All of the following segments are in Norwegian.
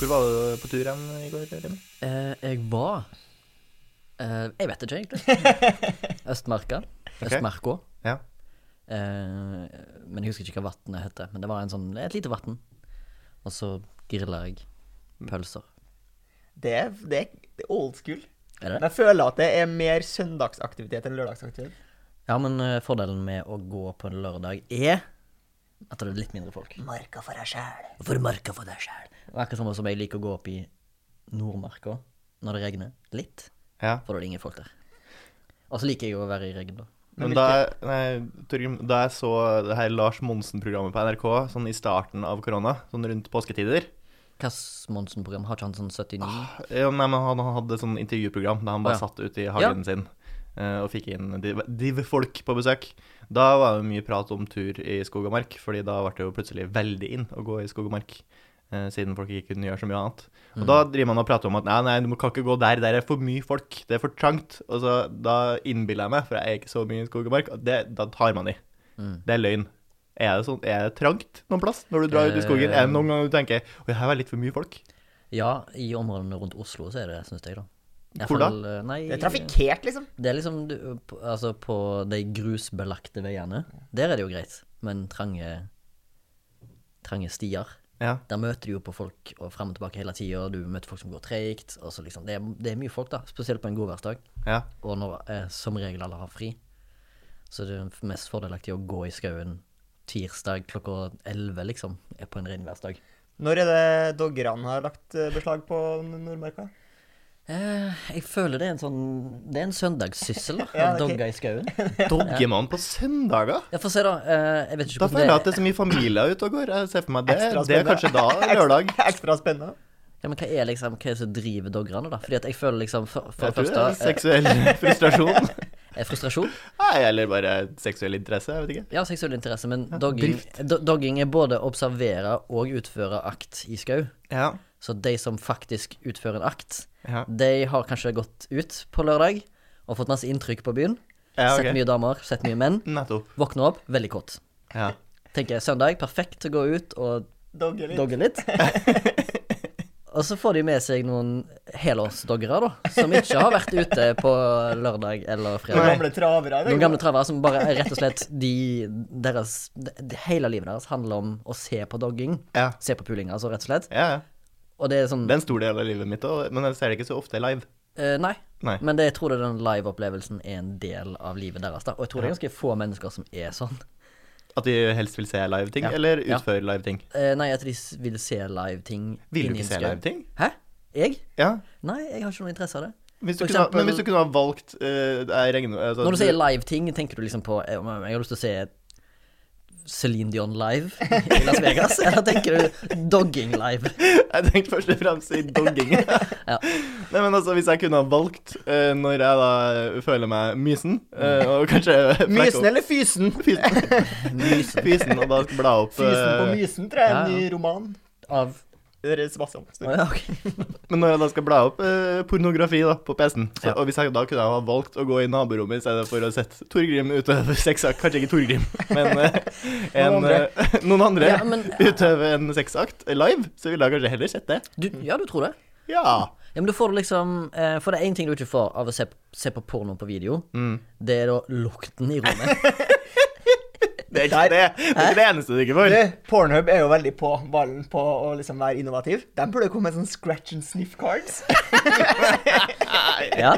Hvor var du på tur igjen i går, Remi? Eh, jeg var eh, Jeg vet ikke, egentlig. Østmarka. Østmarka. Ja. Eh, men jeg husker ikke hva vannet heter. Men det var en sånn, et lite vann. Og så grilla jeg pølser. Det det er er old school. Er det? jeg føler at det er mer søndagsaktivitet enn lørdagsaktivitet. Ja, men eh, fordelen med å gå på en lørdag er at det er litt mindre folk. Marka for deg sjæl. For marka for deg sjæl. Akkurat samme som jeg liker å gå opp i Nordmarka når det regner. Litt. Ja. For da er det ingen folk der. Og så liker jeg å være i regn, da. Men da, nei, Torgrim, da jeg så det her Lars Monsen-programmet på NRK sånn i starten av korona, sånn rundt påsketider Hvilket Monsen-program? Har ikke han sånn 79? ja, nei, men Han hadde sånn intervjuprogram da han bare ah, ja. satt ute i hagen sin uh, og fikk inn div- div-folk på besøk. Da var det mye prat om tur i skog og mark, Fordi da ble det jo plutselig veldig inn å gå i skog og mark. Eh, siden folk ikke kunne gjøre så mye annet. Og da driver man og prater om at nei, nei, du kan ikke gå der, der er for mye folk, det er for trangt. Og så da innbiller jeg meg, for jeg er ikke så mye i skog og mark, at det, da tar man i. Mm. Det er løgn. Er det, sånn, er det trangt noen plass når du drar ut i skogen? Er det noen ganger du tenker at her var litt for mye folk? Ja, i områdene rundt Oslo så er det, syns jeg, da. I Hvor da? fall, eh, Nei, Det er trafikkert, liksom. Det er liksom Altså, på de grusbelagte veiene, der er det jo greit. Men trange Trange stier, Ja. der møter du jo på folk og frem og tilbake hele tida. Du møter folk som går treigt. Liksom, det, det er mye folk, da. Spesielt på en godværsdag. ja. Og når eh, som regel alle har fri. Så det er mest fordelaktig å gå i skauen tirsdag klokka 11, liksom, er på en regnværsdag. Når er det doggerne har lagt eh, beslag på Nordmarka? Eh, jeg føler det er en sånn Det er en søndagssyssel, da. Ja, okay. dogge i skauen. Dogger man på søndager? Ja, få se, da. Eh, jeg vet ikke Da føler jeg at det er så mye familier ute og går. Jeg ser for meg det. Det er kanskje da lørdag. Ekstra spennende. Ja, men hva er liksom Hva er det som driver doggerne, da? Fordi at jeg føler liksom For, for Jeg tror det er første seksuell frustrasjon. eh, frustrasjon. Nei, eller bare seksuell interesse. Jeg vet ikke. Ja, seksuell interesse, men dogging, dogging er både observere og utføre akt i skau. Ja. Så de som faktisk utfører en akt, Ja, de har kanskje gått ut på lørdag og fått masse inntrykk på byen. ja Sett mye damer, sett mye menn. Nettopp. Våkner opp, veldig kåt. Ja. Tenker søndag, perfekt til å gå ut og Dogge litt. dogge litt. Og så får de med seg noen helårsdoggere, da, som ikke har vært ute på lørdag eller fredag. Noen gamle travere. Noen gamle travere som bare rett og slett de deres de, de, Hele livet deres handler om å se på dogging. Ja. Se på puling, altså, rett og slett. ja, ja. Og det er sånn Det er en stor del av livet mitt òg, men jeg ser det ikke så ofte live. eh, Nei. Nei. Men det, jeg tror det er den live-opplevelsen er en del av livet deres. da Og jeg tror det er ganske få mennesker som er sånn. At de helst vil se live ting, Ja. eller Ja. utføre live ting. Eh, nei, at de vil se live-ting Vil du ikke se live ting? Hæ? Jeg? Ja. Nei, jeg har ikke noe interesse av det. Hvis du, eksempel, kunne, men hvis du kunne ha valgt uh, regner, altså, Når du sier live-ting, tenker du liksom på eh, Jeg har lyst til å se Celine Dion live i Las Vegas? Eller tenker du dogging live? Jeg tenkte først og fremst i dogging. Ja. Nei, men altså, hvis jeg kunne ha valgt uh, når jeg da føler meg mysen, uh, og kanskje Mysen eller fysen? Fysen. Mysen Fysen, og da bla opp Fysen på eh, mysen, tror jeg er en Ja, ja. ny roman. av Det Sebastian. Å ja, ok. Men når jeg da skal bla opp eh, pornografi da, på PC-en, så- Ja. og hvis jeg da kunne ha valgt å gå i naborommet i stedet for å sette Torgrim utøve sexakt Kanskje ikke Torgrim, men eh, en, Noen andre. eh, noen andre Ja, men utøve en sexakt live, så ville jeg kanskje heller sett det. du, Ja, du tror det? Ja. Ja, men da får du liksom eh, For det er én ting du ikke får av å se, se på porno på video. Mm. Det er da lukten i rommet. Det er ikke det, det, er ikke det eneste du ikke får. Pornhub er jo veldig på ballen på å liksom være innovativ. De burde komme med sånn scratch and sniff cards. Ja.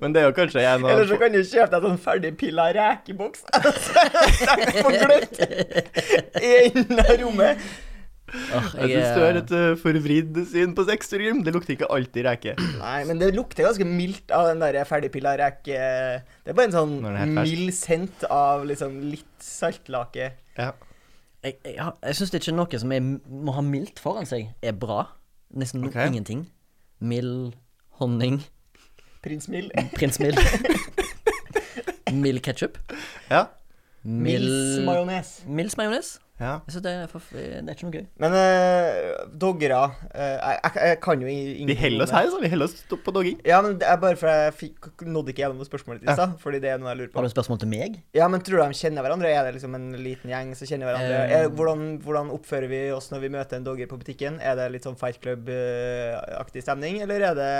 Men det er jo kanskje en av Eller så kan du kjøpe deg sånn ferdig pilla rekeboks. Sett på gløtt i enden av rommet. Åh, Jeg syns du har et uh, forvridd syn på sex, Torgrim. Det lukter ikke alltid reke. Nei, men det lukter ganske mildt av den der ferdigpilla reke... Det er bare en sånn er mild scent av liksom litt saltlake. Ja. Jeg, jeg, jeg syns ikke noe som er, må ha mildt foran seg, er bra. Nesten no- Ok. ingenting. Mild honning. Prins Mild. Prins Mild. Mild ketsjup. ja. Mils Mild majones. Milds majones. Ja. Så det, er for, det er ikke noe gøy. Men uh, doggere uh, jeg, jeg, jeg kan jo ingenting Vi holder oss her, så vi holder oss på dogging. Ja, men det er bare for jeg fikk, nådde ikke gjennom spørsmålet ditt i stad. Fordi det er noe jeg lurer på. Har du et spørsmål til meg? Ja, men tror du de kjenner hverandre? Er det liksom en liten gjeng som kjenner hverandre? Eh. Er, hvordan, hvordan oppfører vi oss når vi møter en dogger på butikken? Er det litt sånn Fight Club-aktig stemning, eller er det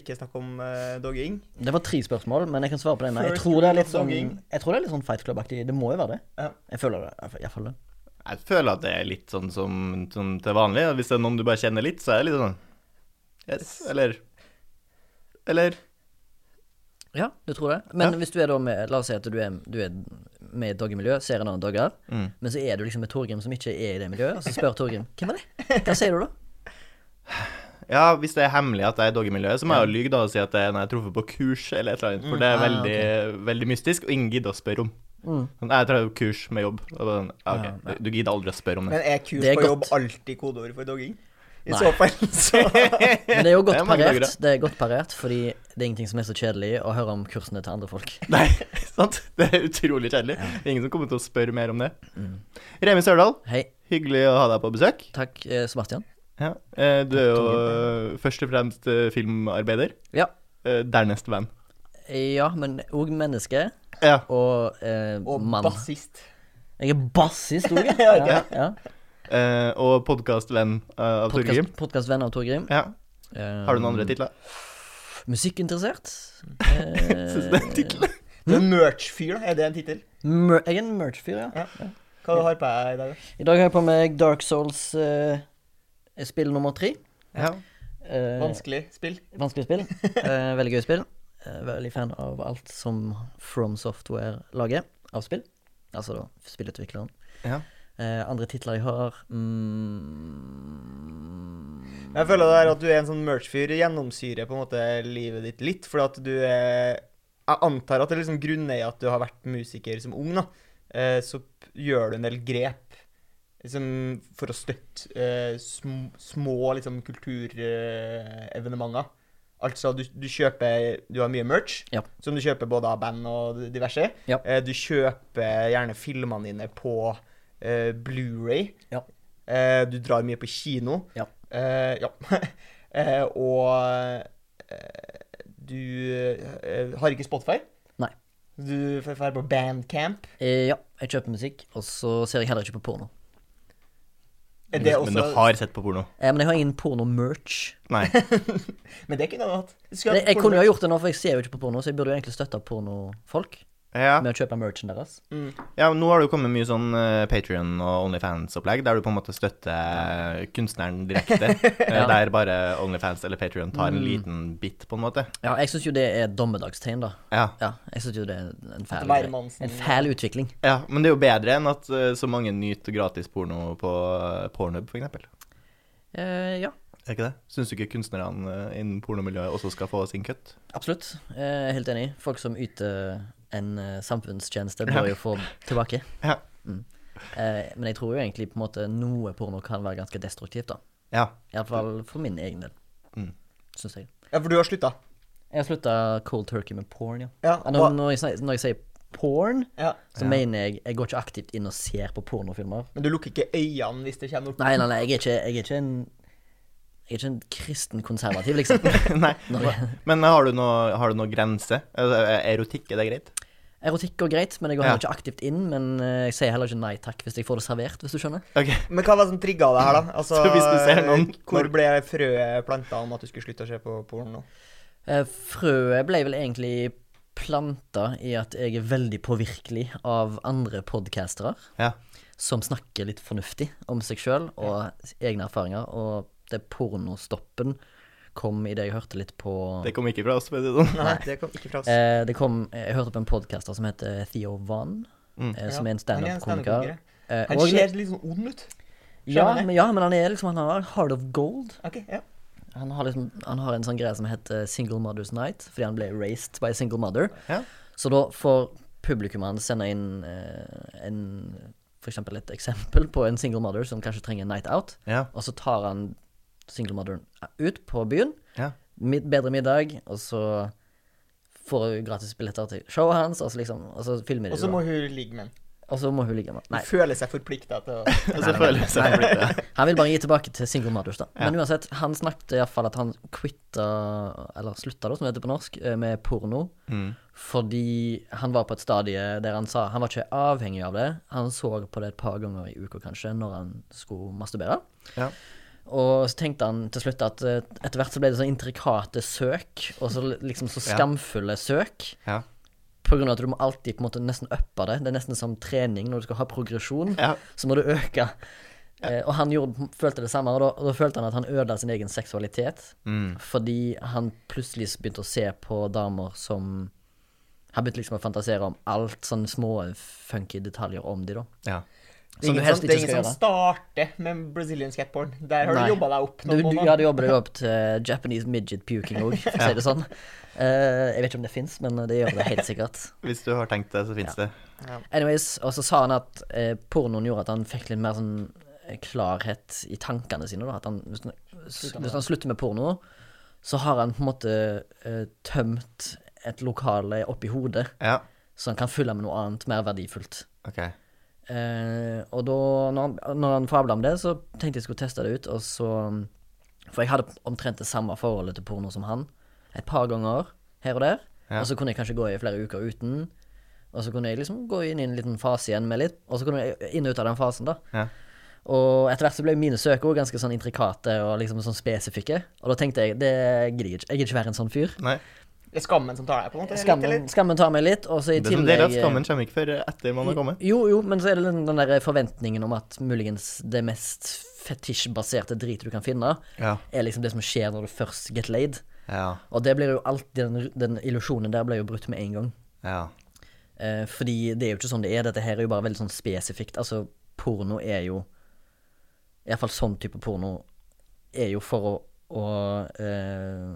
ikke snakk om uh, dogging? Det var tre spørsmål, men jeg kan svare på den. Jeg tror det er litt sånn, jeg tror det er litt sånn Fight Club-aktig. Det må jo være det. Ja. Jeg føler det. Jeg fall det. Jeg føler at det er litt sånn som, som til vanlig. Hvis det er noen du bare kjenner litt, så er det litt sånn Yes, eller Eller Ja, du tror det. Men Ja. hvis du er da med La oss si at du er, du er med i et doggemiljø, ser en annen dogger, Mm. men så er du liksom med Torgrim som ikke er i det miljøet, og så spør Torgrim hvem er det? Hva sier du da? Ja, hvis det er hemmelig at jeg er i doggemiljøet, så må jeg jo lyve da og si at er når jeg har truffet på kurs eller et eller annet. For det er Ah, veldig, veldig mystisk, og ingen gidder å spørre om. Mm. Sånn, Jeg tar jo kurs med jobb. Sånn, ja, Ja, ja. Du, du gidder aldri å spørre om det. Men er kurs Det er på godt. jobb alltid kodeord for dogging? I Nei. så fall, så Men det er jo godt Det er parert. Det er godt parert, fordi det er ingenting som er så kjedelig å høre om kursene til andre folk. Nei, sant? Det er utrolig kjedelig. Det er ingen som kommer til å spørre mer om det. Mm. Remi Sørdal, Hei. hyggelig å ha deg på besøk. Takk, eh, Sebastian. Ja. eh, Du er jo eh, først og fremst eh, filmarbeider. Ja. eh, Dernest venn. Ja, men òg menneske Ja. og, eh, Og mann. bassist. Jeg er bassist òg, Ja, ja. ja. eh, og podkastvenn av Torgrim. Podkastvenn av Torgrim. Ja. Eh, Har du noen andre titler? Musikkinteressert. Syns du det er en tittel? Du er merch-fyr. Er det en tittel? Mer jeg er en merch-fyr, ja. Ja. Hva har du på deg i dag? da? I dag har jeg på meg Dark Souls uh, spill nummer tre. Ja. Uh, Vanskelig spill? Vanskelig spill. Uh, veldig gøy spill. Eh, veldig fan av alt som From Software lager av spill. Altså da spillutvikleren. ja. Eh, andre titler jeg har mm, Jeg føler det er at du er en sånn merch-fyr gjennomsyrer på en måte livet ditt litt, fordi at du er Jeg antar at det er liksom grunner i at du har vært musiker som ung, da. Eh, så gjør du en del grep liksom, for å støtte eh, sm små liksom, kulturevenementer. Altså, du, du kjøper Du har mye merch, Ja. som du kjøper både av band og diverse. Ja. Eh, du kjøper gjerne filmene dine på uh, Blu-ray. Ja. Uh, du drar mye på kino. Ja. Uh, ja. og du har ikke Spotify. Nei. Du drar på Bandcamp. Ja, jeg kjøper musikk, og så ser jeg heller ikke på porno. Er det Men du har sett på porno? Eh, men jeg har ingen porno-merch. Nei. Men det kunne du hatt. Jeg, jeg kunne jo ha gjort det nå, for jeg ser jo ikke på porno, så jeg burde jo egentlig støtta pornofolk Ja. med å kjøpe merchen deres. Mm. ja, nå har det jo kommet mye sånn uh, Patrion og Onlyfans-opplegg, der du på en måte støtter kunstneren direkte. eh, Ja. Der bare Onlyfans eller Patrion tar en Mm. liten bit, på en måte. Ja, jeg syns jo det er dommedagstegn, da. Ja. Ja, jeg syns jo det er en fæl, en fæl utvikling. ja. Men det er jo bedre enn at eh, så mange nyter gratis porno på uh, Pornhub, eksempel. Eh, ja, Er ikke det? Syns du ikke kunstnerne eh, innen pornomiljøet også skal få sin kutt? absolutt. Jeg er helt enig. Folk som yter en eh, samfunnstjeneste, bør jo få tilbake. Ja. Mm. Eh, men jeg tror jo egentlig på en måte noe porno kan være ganske destruktivt, da. Ja. Iallfall for min egen del, Mm. syns jeg. Ja, for du har slutta. Jeg har slutta cold turkey med porn, ja. Ja, Når, når, jeg, når jeg sier porn, ja. så Ja. mener jeg Jeg går ikke aktivt inn og ser på pornofilmer. Men du lukker ikke øynene hvis det kommer opp Nei, nei, nei, jeg er ikke, jeg er ikke en Jeg er ikke en kristen konservativ, liksom. Nei. Men har du noe, har du noe grense? Altså, er Erotikk, er det greit? Erotikk går greit, men jeg går Ja. heller ikke aktivt inn. Men eh, jeg sier heller ikke nei takk hvis jeg får det servert, hvis du skjønner. Okay. Men hva var det som trigga det her, da? Altså, hvis du ser noen- Hvor ble frøet planta om at du skulle slutte å se på porno? Eh, frøet ble vel egentlig planta i at jeg er veldig påvirkelig av andre podcastere Ja. som snakker litt fornuftig om seg sjøl og egne erfaringer. Og det pornostoppen kom i det jeg hørte litt på Det kom ikke fra oss, for å si det sånn. Nei, det kom ikke fra oss. eh, Det kom Jeg hørte på en podcaster som heter Theo Van, Mm. eh, som Ja, er en er standup-komiker. Han, stand Eh, Han ser litt sånn ond ut. ja, men, ja, men han er liksom Han har heart of gold. Okay, ja. Han har, liksom, han har en sånn greie som heter Single Mother's Night, fordi han ble raised by a single mother. Ja. Så da får publikummet sende inn eh, en For eksempel et eksempel på en single mother som kanskje trenger en night out, Ja. og så tar han single motheren ut på byen, Ja. mid, bedre middag, og så får hun gratis billetter til showet hans, og så liksom Og så filmer de Og så må hun ligge med ham. og så må hun ligge med ham. Nei, føler seg forplikta til å Og så føler nei, seg blitt det. han vil bare gi tilbake til single mothers, da. Ja. Men uansett, han snakket iallfall at han quitta, eller slutta, da, som det heter på norsk, eh, med porno. Mm. Fordi han var på et stadie der han sa han var ikke avhengig av det. Han så på det et par ganger i uka, kanskje, når han skulle masturbere. Ja. Og så tenkte han til slutt at eh, etter hvert så ble det sånn intrikate søk, og så liksom så Ja. skamfulle søk. Ja. På grunn av at du må alltid på en måte nesten uppe det. Det er nesten som trening når du skal ha progresjon. Ja. Så må du øke. Eh, og han gjorde, følte det samme, og da, og da følte han at han ødela sin egen seksualitet. Mm. Fordi han plutselig begynte å se på damer som Han begynte liksom å fantasere om alt, sånne små funky detaljer om de, da. ja. Som du ikke skal gjøre. det er ingen som starter med Brazilian skateboard. Der har Nei. du jobba deg opp Du, noen du, måneder. ja, du jobber deg opp til Japanese midget puking òg, for å si det sånn. Uh, jeg vet ikke om det fins, men det gjør det helt sikkert. Hvis du har tenkt det, så fins det. Anyways, og så sa han at uh, pornoen gjorde at han fikk litt mer sånn eh, klarhet i tankene sine. Da. At han, hvis, han, hvis han slutter med porno, så har han på en måte uh, tømt et lokale oppi hodet, Ja. så han kan fylle med noe annet, mer verdifullt. OK. Eh, og da, når han, når han fabla om det, så tenkte jeg skulle teste det ut, og så For jeg hadde omtrent det samme forholdet til porno som han. Et par ganger her og der. Ja. Og så kunne jeg kanskje gå i flere uker uten. Og så kunne jeg liksom gå inn i en liten fase igjen med litt. Og så kunne jeg inn og ut av den fasen, da. Ja. Og etter hvert så ble mine søkeord ganske sånn intrikate og liksom sånn spesifikke. Og da tenkte jeg det gidder jeg ikke. Jeg gidder ikke være en sånn fyr. Nei. Det er skammen som tar deg, på en måte? litt, Skammen, skammen tar meg litt, og så i Det er tillegg at skammen kommer ikke før etter man har kommet. jo, jo, men så er det den, den der forventningen om at muligens det mest fetisjbaserte dritet du kan finne, Ja. er liksom det som skjer når du først get laid. Ja. Og det blir jo alltid den, den illusjonen der blir jo brutt med en gang. Ja. Eh, fordi det er jo ikke sånn det er. Dette her er jo bare veldig sånn spesifikt. Altså, porno er jo Iallfall sånn type porno er jo for å, å eh,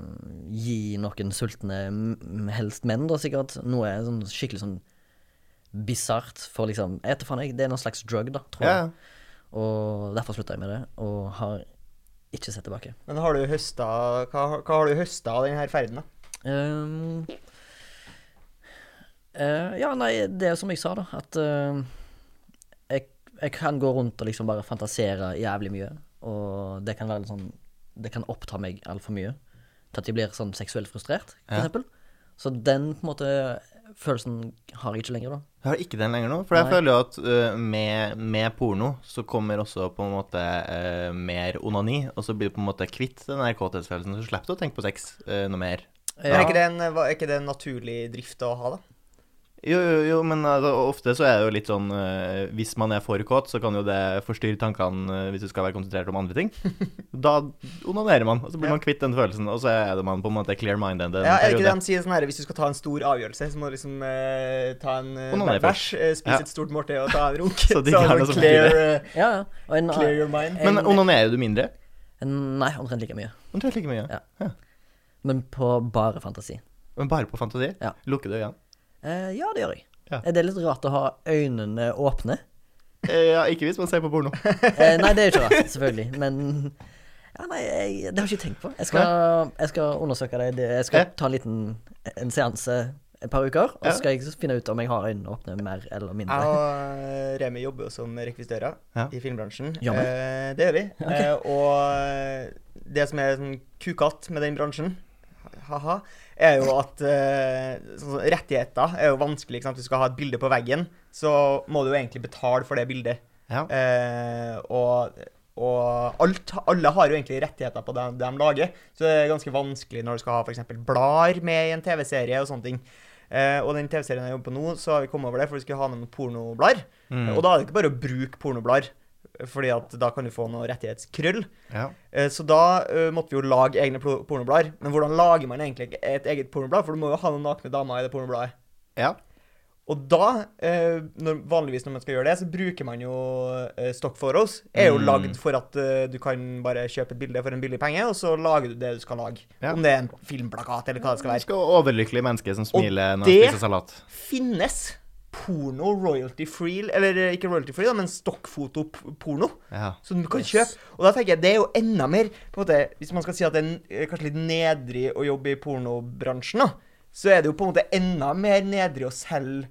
gi noen sultne, helst menn, da sikkert, noe sånn skikkelig sånn bisart for liksom Jeg jeg. Det er noen slags drug, da, tror ja. jeg. Og derfor slutta jeg med det, og har ikke sett tilbake. Men har du høsta Hva, hva har du høsta av denne ferden, da? Um, uh, ja, nei, det er som jeg sa, da, at uh, jeg, jeg kan gå rundt og liksom bare fantasere jævlig mye, og det kan være litt sånn Det kan oppta meg altfor mye til at jeg blir sånn seksuelt frustrert, for Ja. eksempel. Så den på en måte følelsen har jeg ikke lenger, da. Jeg har ikke den lenger nå. For jeg Nei. føler jo at uh, med, med porno så kommer også på en måte uh, mer onani, og så blir du på en måte kvitt den der kåthetsfølelsen, så slipper du å tenke på sex uh, noe mer. Ja. er, ikke det en, er ikke det en naturlig drift å ha, da? Jo, jo, jo, men altså, ofte så er det jo litt sånn øh, Hvis man er for kåt, så kan jo det forstyrre tankene øh, hvis du skal være konsentrert om andre ting. da onanerer man, og så blir Ja. man kvitt den følelsen, og så er det man på en måte clear-minded Ja, er det ikke det de sier sånn her, hvis du skal ta en stor avgjørelse, så må du liksom eh, ta en uh, bæsj, spise Ja. et stort måltid og ta en runk. Så de du som clear, Ja, en, clear your mind. Men onanerer du mindre? Nei, omtrent like mye. Omtrent like mye. Ja. Men på bare fantasi. Men bare på fantasi? Ja. Lukker du øynene? Eh, ja, det gjør jeg. Ja. Er det litt rart å ha øynene åpne? Eh, ja, ikke hvis man ser på porno. Eh, nei, det er jo ikke rart, selvfølgelig. Men ja, nei, jeg, det har jeg ikke tenkt på. Jeg skal, jeg skal undersøke det. det. Jeg skal ta en liten en seanse et par uker, og så skal jeg finne ut om jeg har øynene åpne mer eller mindre. Jeg og eh, Remi jobber jo som rekvisitører Ja. i filmbransjen. Eh, det gjør vi. Eh, og eh, det som er sånn kukatt med den bransjen, ha-ha, er jo at uh, rettigheter er jo vanskelig. Ikke sant? Du skal ha et bilde på veggen, så må du jo egentlig betale for det bildet. Ja. Uh, og og alt, alle har jo egentlig rettigheter på det, det de lager, så det er ganske vanskelig når du skal ha f.eks. blader med i en TV-serie og sånne ting. Uh, og den TV-serien jeg jobber på nå, så har vi kommet over det, for vi skulle ha noen pornoblader. Mm. Og da er det ikke bare å bruke pornoblader, fordi at da kan du få noe rettighetskrøll. ja. Eh, så da uh, måtte vi jo lage egne pornoblader. Men hvordan lager man egentlig et eget pornoblad? For du må jo ha noen nakne damer i det pornobladet. ja. Og da, eh, når, vanligvis når man skal gjøre det, så bruker man jo eh, stock photos. Er jo Mm. lagd for at du kan bare kjøpe et bilde for en billig penge, og så lager du det du skal lage. Ja. Om det er en filmplakat eller hva det skal Du være. skal overlykkelig menneske som smiler når han det- spiser salat. Finnes porno royalty free, eller eh, ikke royalty free, da, men stockfoto-porno. Ja. Som du kan Yes. kjøpe. Og da tenker jeg det er jo enda mer på en måte, Hvis man skal si at det er eh, kanskje litt nedrig å jobbe i pornobransjen, da, så er det jo på en måte enda mer nedrig å selge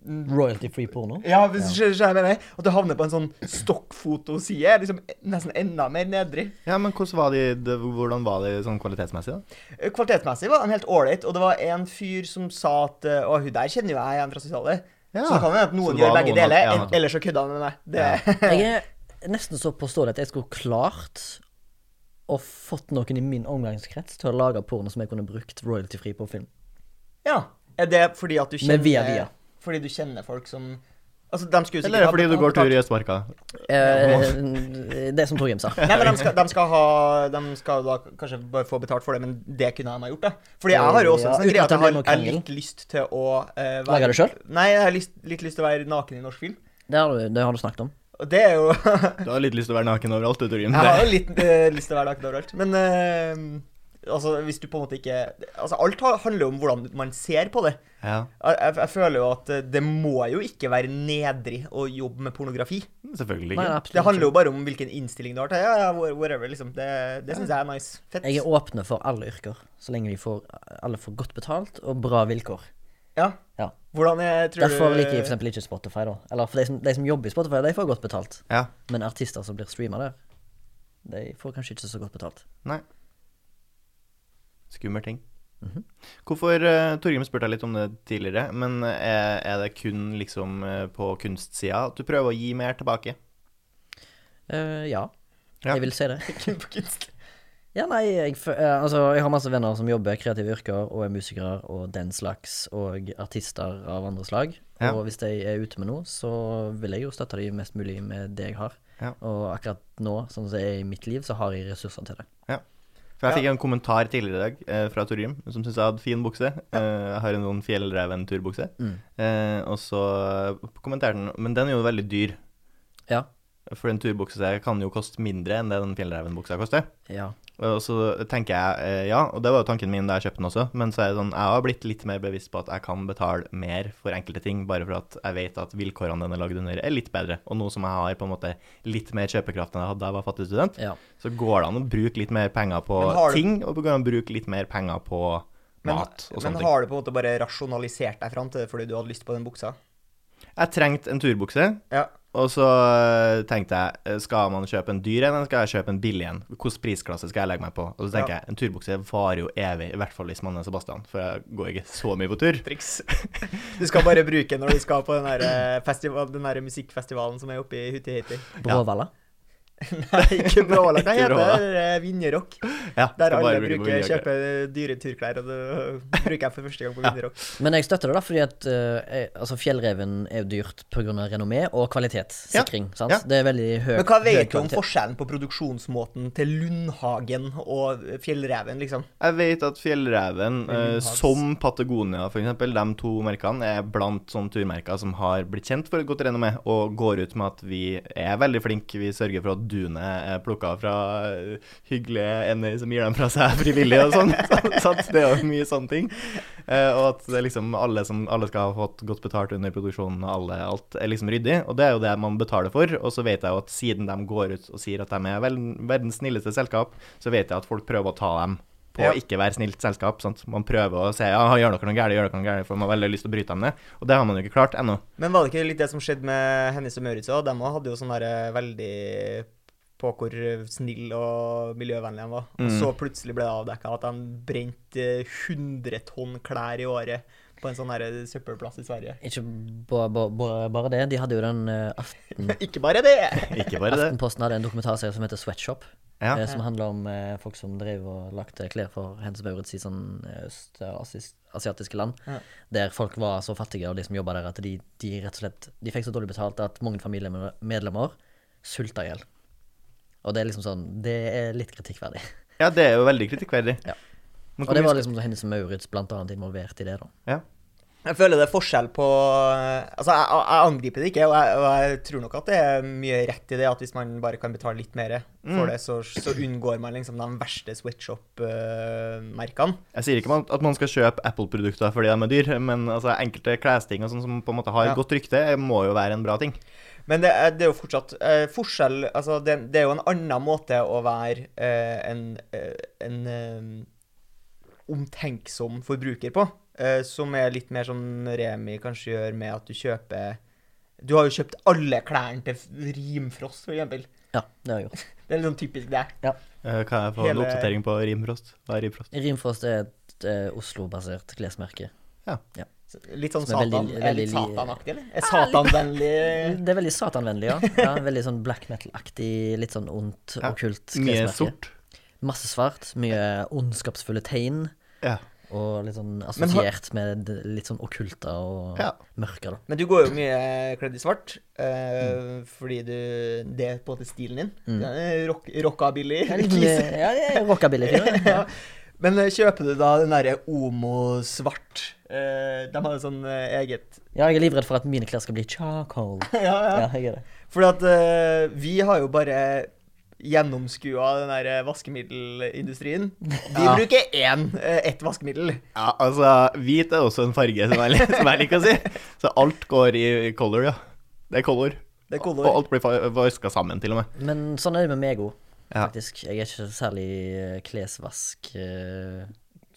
Royalty-free porno. Ja, hvis du skjønner hva jeg mener. At du havner på en sånn stokkfotoside. Liksom nesten enda mer nedrig. Ja, men hvordan var de, det, hvordan var de sånn kvalitetsmessig, da? Eh, Kvalitetsmessig var de helt ålreit, og det var en fyr som sa at Å, hun der kjenner jo jeg igjen fra sosiale. Ja. Så det kan hende at noen gjør begge deler, ja, ellers så kødder han med meg. Det, Jeg er nesten så påståelig at jeg skulle klart å fått noen i min omgangskrets til å lage porno som jeg kunne brukt royalty-fri på film. ja. Er det fordi at du kjenner via via. Fordi du kjenner folk som Altså, de skulle Eller er det fordi du går tur i Østmarka? Eh, det som Torgrim sa. Nei, men de skal, de, skal ha, de skal da kanskje bare få betalt for det, men det kunne de ha gjort, da. Fordi jeg har jo også Ja, en sånn greie at jeg har, jeg har litt lyst til å uh, være Lager det selv? Nei, jeg har lyst, litt lyst til å være naken i norsk film. Det har du, det har du snakket om. Og det er jo Du har litt lyst til å være naken overalt, du, Torgrim. Jeg har jo litt uh, lyst til å være naken overalt. Men eh, altså, hvis du på en måte ikke Altså, alt handler jo om hvordan man ser på det. Ja, Jeg, jeg, føler jo at eh, det må jo ikke være nedrig å jobbe med pornografi. selvfølgelig ikke. Nei, Det handler jo bare om hvilken innstilling du har til Ja, ja, whatever, liksom. Det, det syns jeg er nice. Fett. Jeg er åpne for alle yrker, så lenge vi får, alle får godt betalt og bra vilkår. Ja. Ja. Hvordan jeg tror Derfor liker jeg for eksempel ikke Spotify, da. Eller for de som, de som jobber i Spotify, de får godt betalt. Ja. Men artister som blir streama der, de får kanskje ikke så godt betalt. Nei. Skummel ting. Mhm. Hvorfor uh, Torgrim spurte jeg litt om det tidligere, men er, er det kun liksom eh, på kunstsida at du prøver å gi mer tilbake? Uh, ja. Ja. jeg vil si det. Kun på kunst. Ja, nei, jeg, eh, altså, jeg har masse venner som jobber kreative yrker og er musikere og den slags, og artister av andre slag. Ja. Og hvis de er ute med noe, så vil jeg jo støtte dem mest mulig med det jeg har. Ja. Og akkurat nå, sånn som det er i mitt liv, så har jeg ressurser til det. For jeg fikk en kommentar tidligere i dag eh, fra Torgrim, som syntes jeg hadde fin bukse. Eh, jeg har en sånn fjellreven-turbukse. Mm. Eh, og så kommenterte han Men den er jo veldig dyr. Ja. For en turbukse kan jo koste mindre enn det den fjellrevenbuksa koster. Ja. Og så tenker jeg eh, ja, og det var jo tanken min da jeg kjøpte den også, men så er det sånn, jeg har blitt litt mer bevisst på at jeg kan betale mer for enkelte ting, bare for at jeg vet at vilkårene den er lagd under, er litt bedre. Og nå som jeg har på en måte litt mer kjøpekraft enn jeg hadde da jeg var fattig student, ja. så går det an å bruke litt mer penger på du- ting, og det går an å bruke litt mer penger på Men, mat og sånne ting. Men har du på en måte bare rasjonalisert deg fram til det fordi du hadde lyst på den buksa? Jeg trengte en turbukse, Ja. og så eh, tenkte jeg, eh, skal man kjøpe en dyr en, eller skal jeg kjøpe en billig en? Hvilken prisklasse skal jeg legge meg på? Og så tenker Ja. jeg, en turbukse varer jo evig, i hvert fall hvis man er Sebastian, for jeg går ikke så mye på tur. Triks. Du skal bare bruke den når du skal på den der, eh, festival, den der musikkfestivalen som er oppe i Hutiheiti. Bråvalla. Nei, ikke Bråvalla. Hva heter det? Eh, Vinjerock. Ja, Der alle bruker, kjøper dyre turklær, og det bruker jeg for første gang på Ja. Men jeg støtter det, da, fordi at uh, altså fjellreven er jo dyrt pga. renommé og kvalitetssikring. sant? Ja. Det er veldig høy, Men hva vet du om kvalitet. forskjellen på produksjonsmåten til Lundhagen og Fjellreven, liksom? Jeg vet at Fjellreven, eh, som Patagonia f.eks., de to merkene er blant sånne turmerker som har blitt kjent for et godt renommé, og går ut med at vi er veldig flinke. Vi sørger for at duene er plukka fra eh, hyggelige ender som gir dem fra seg frivillig og sånn. så Det er jo mye sånne ting. Eh, og at det er liksom alle, som, alle skal ha fått godt betalt under produksjonen, og alle, alt er liksom ryddig. Og det er jo det man betaler for. Og så vet jeg jo at siden de går ut og sier at de er verdens snilleste selskap, så vet jeg at folk prøver å ta dem på Ja. å ikke være snilt selskap. Sant? Man prøver å si ja, gjør dere noe gærent, gjør dere noe gærent, for man har veldig lyst til å bryte dem ned. Og det har man jo ikke klart ennå. Men var det ikke litt det som skjedde med Hennes og Maurits òg? De hadde jo sånn veldig på hvor snill og miljøvennlig han var. Og Mm. så plutselig ble det avdekka at han brente 100 tonn klær i året på en sånn der søppelplass i Sverige. Ikke ba, ba, ba, bare det. De hadde jo den eh, aften, Ikke bare det! Ikke bare det. Aftenposten hadde en dokumentarserie som heter Sweatshop. Ja. eh, som handler om eh, folk som drev og lagde klær for Hennes Maurits i sånn eh, østasiatiske land. Ja. Der folk var så fattige, og de som jobba der, at de, de rett og slett De fikk så dårlig betalt at mange familiemedlemmer sulta i hjel. Og det er liksom sånn Det er litt kritikkverdig. ja, det er jo veldig kritikkverdig. Ja. Men Og det var liksom så Hennes Maurits blant annet involvert i det, da. ja. Jeg føler det er forskjell på Altså, jeg, jeg angriper det ikke, og jeg, og jeg tror nok at det er mye rett i det, at hvis man bare kan betale litt mer for Mm. det, så, så unngår man liksom de verste sweatshop-merkene. Jeg sier ikke at man skal kjøpe Apple-produkter fordi de er dyr, men altså, enkelte klesting og sånn som på en måte har Ja. godt rykte, må jo være en bra ting. Men det er, det er jo fortsatt eh, forskjell Altså, det, det er jo en annen måte å være eh, en, eh, en eh, omtenksom forbruker på. eh, som er litt mer som Remi kanskje gjør med at du kjøper Du har jo kjøpt alle klærne til Rimfrost, for eksempel. Ja, det har jeg gjort. Det er litt sånn typisk det. Eh, Kan jeg få en oppdatering på Rimfrost? Hva er Rimfrost? Rimfrost er et eh, Oslo-basert klesmerke. Så Litt sånn Satan. veldig- er litt veldig satanaktig, eller? Er satanvennlig Det er veldig satanvennlig, ja. ja veldig sånn black metal-aktig, litt sånn ondt, Ja, okkult Mye sort. Masse svart, mye ondskapsfulle tegn, Ja. og litt sånn assosiert med litt sånn okkulte og Ja. mørke, da. Men du går jo mye kledd i svart, uh, Mm. fordi du Det er på en måte stilen din. Mm. Rock, rockabilly. Ja, mye- ja, Men eh, kjøper du da den derre Omo-svart? Eh, de har jo sånn eh, eget Ja, jeg er livredd for at mine klær skal bli charcoal. Ja, ja. Ja, jeg er det. Fordi at vi har jo bare gjennomskua den der vaskemiddelindustrien. Vi Ja. bruker én, ett vaskemiddel. Ja, altså, hvit er også en farge, som jeg, som jeg liker å si. Så alt går i color, ja. Det er color. Det er color. Og alt blir vaska sammen, til og med. Men sånn er det med meg òg. Faktisk. Jeg er ikke særlig eh, klesvask eh,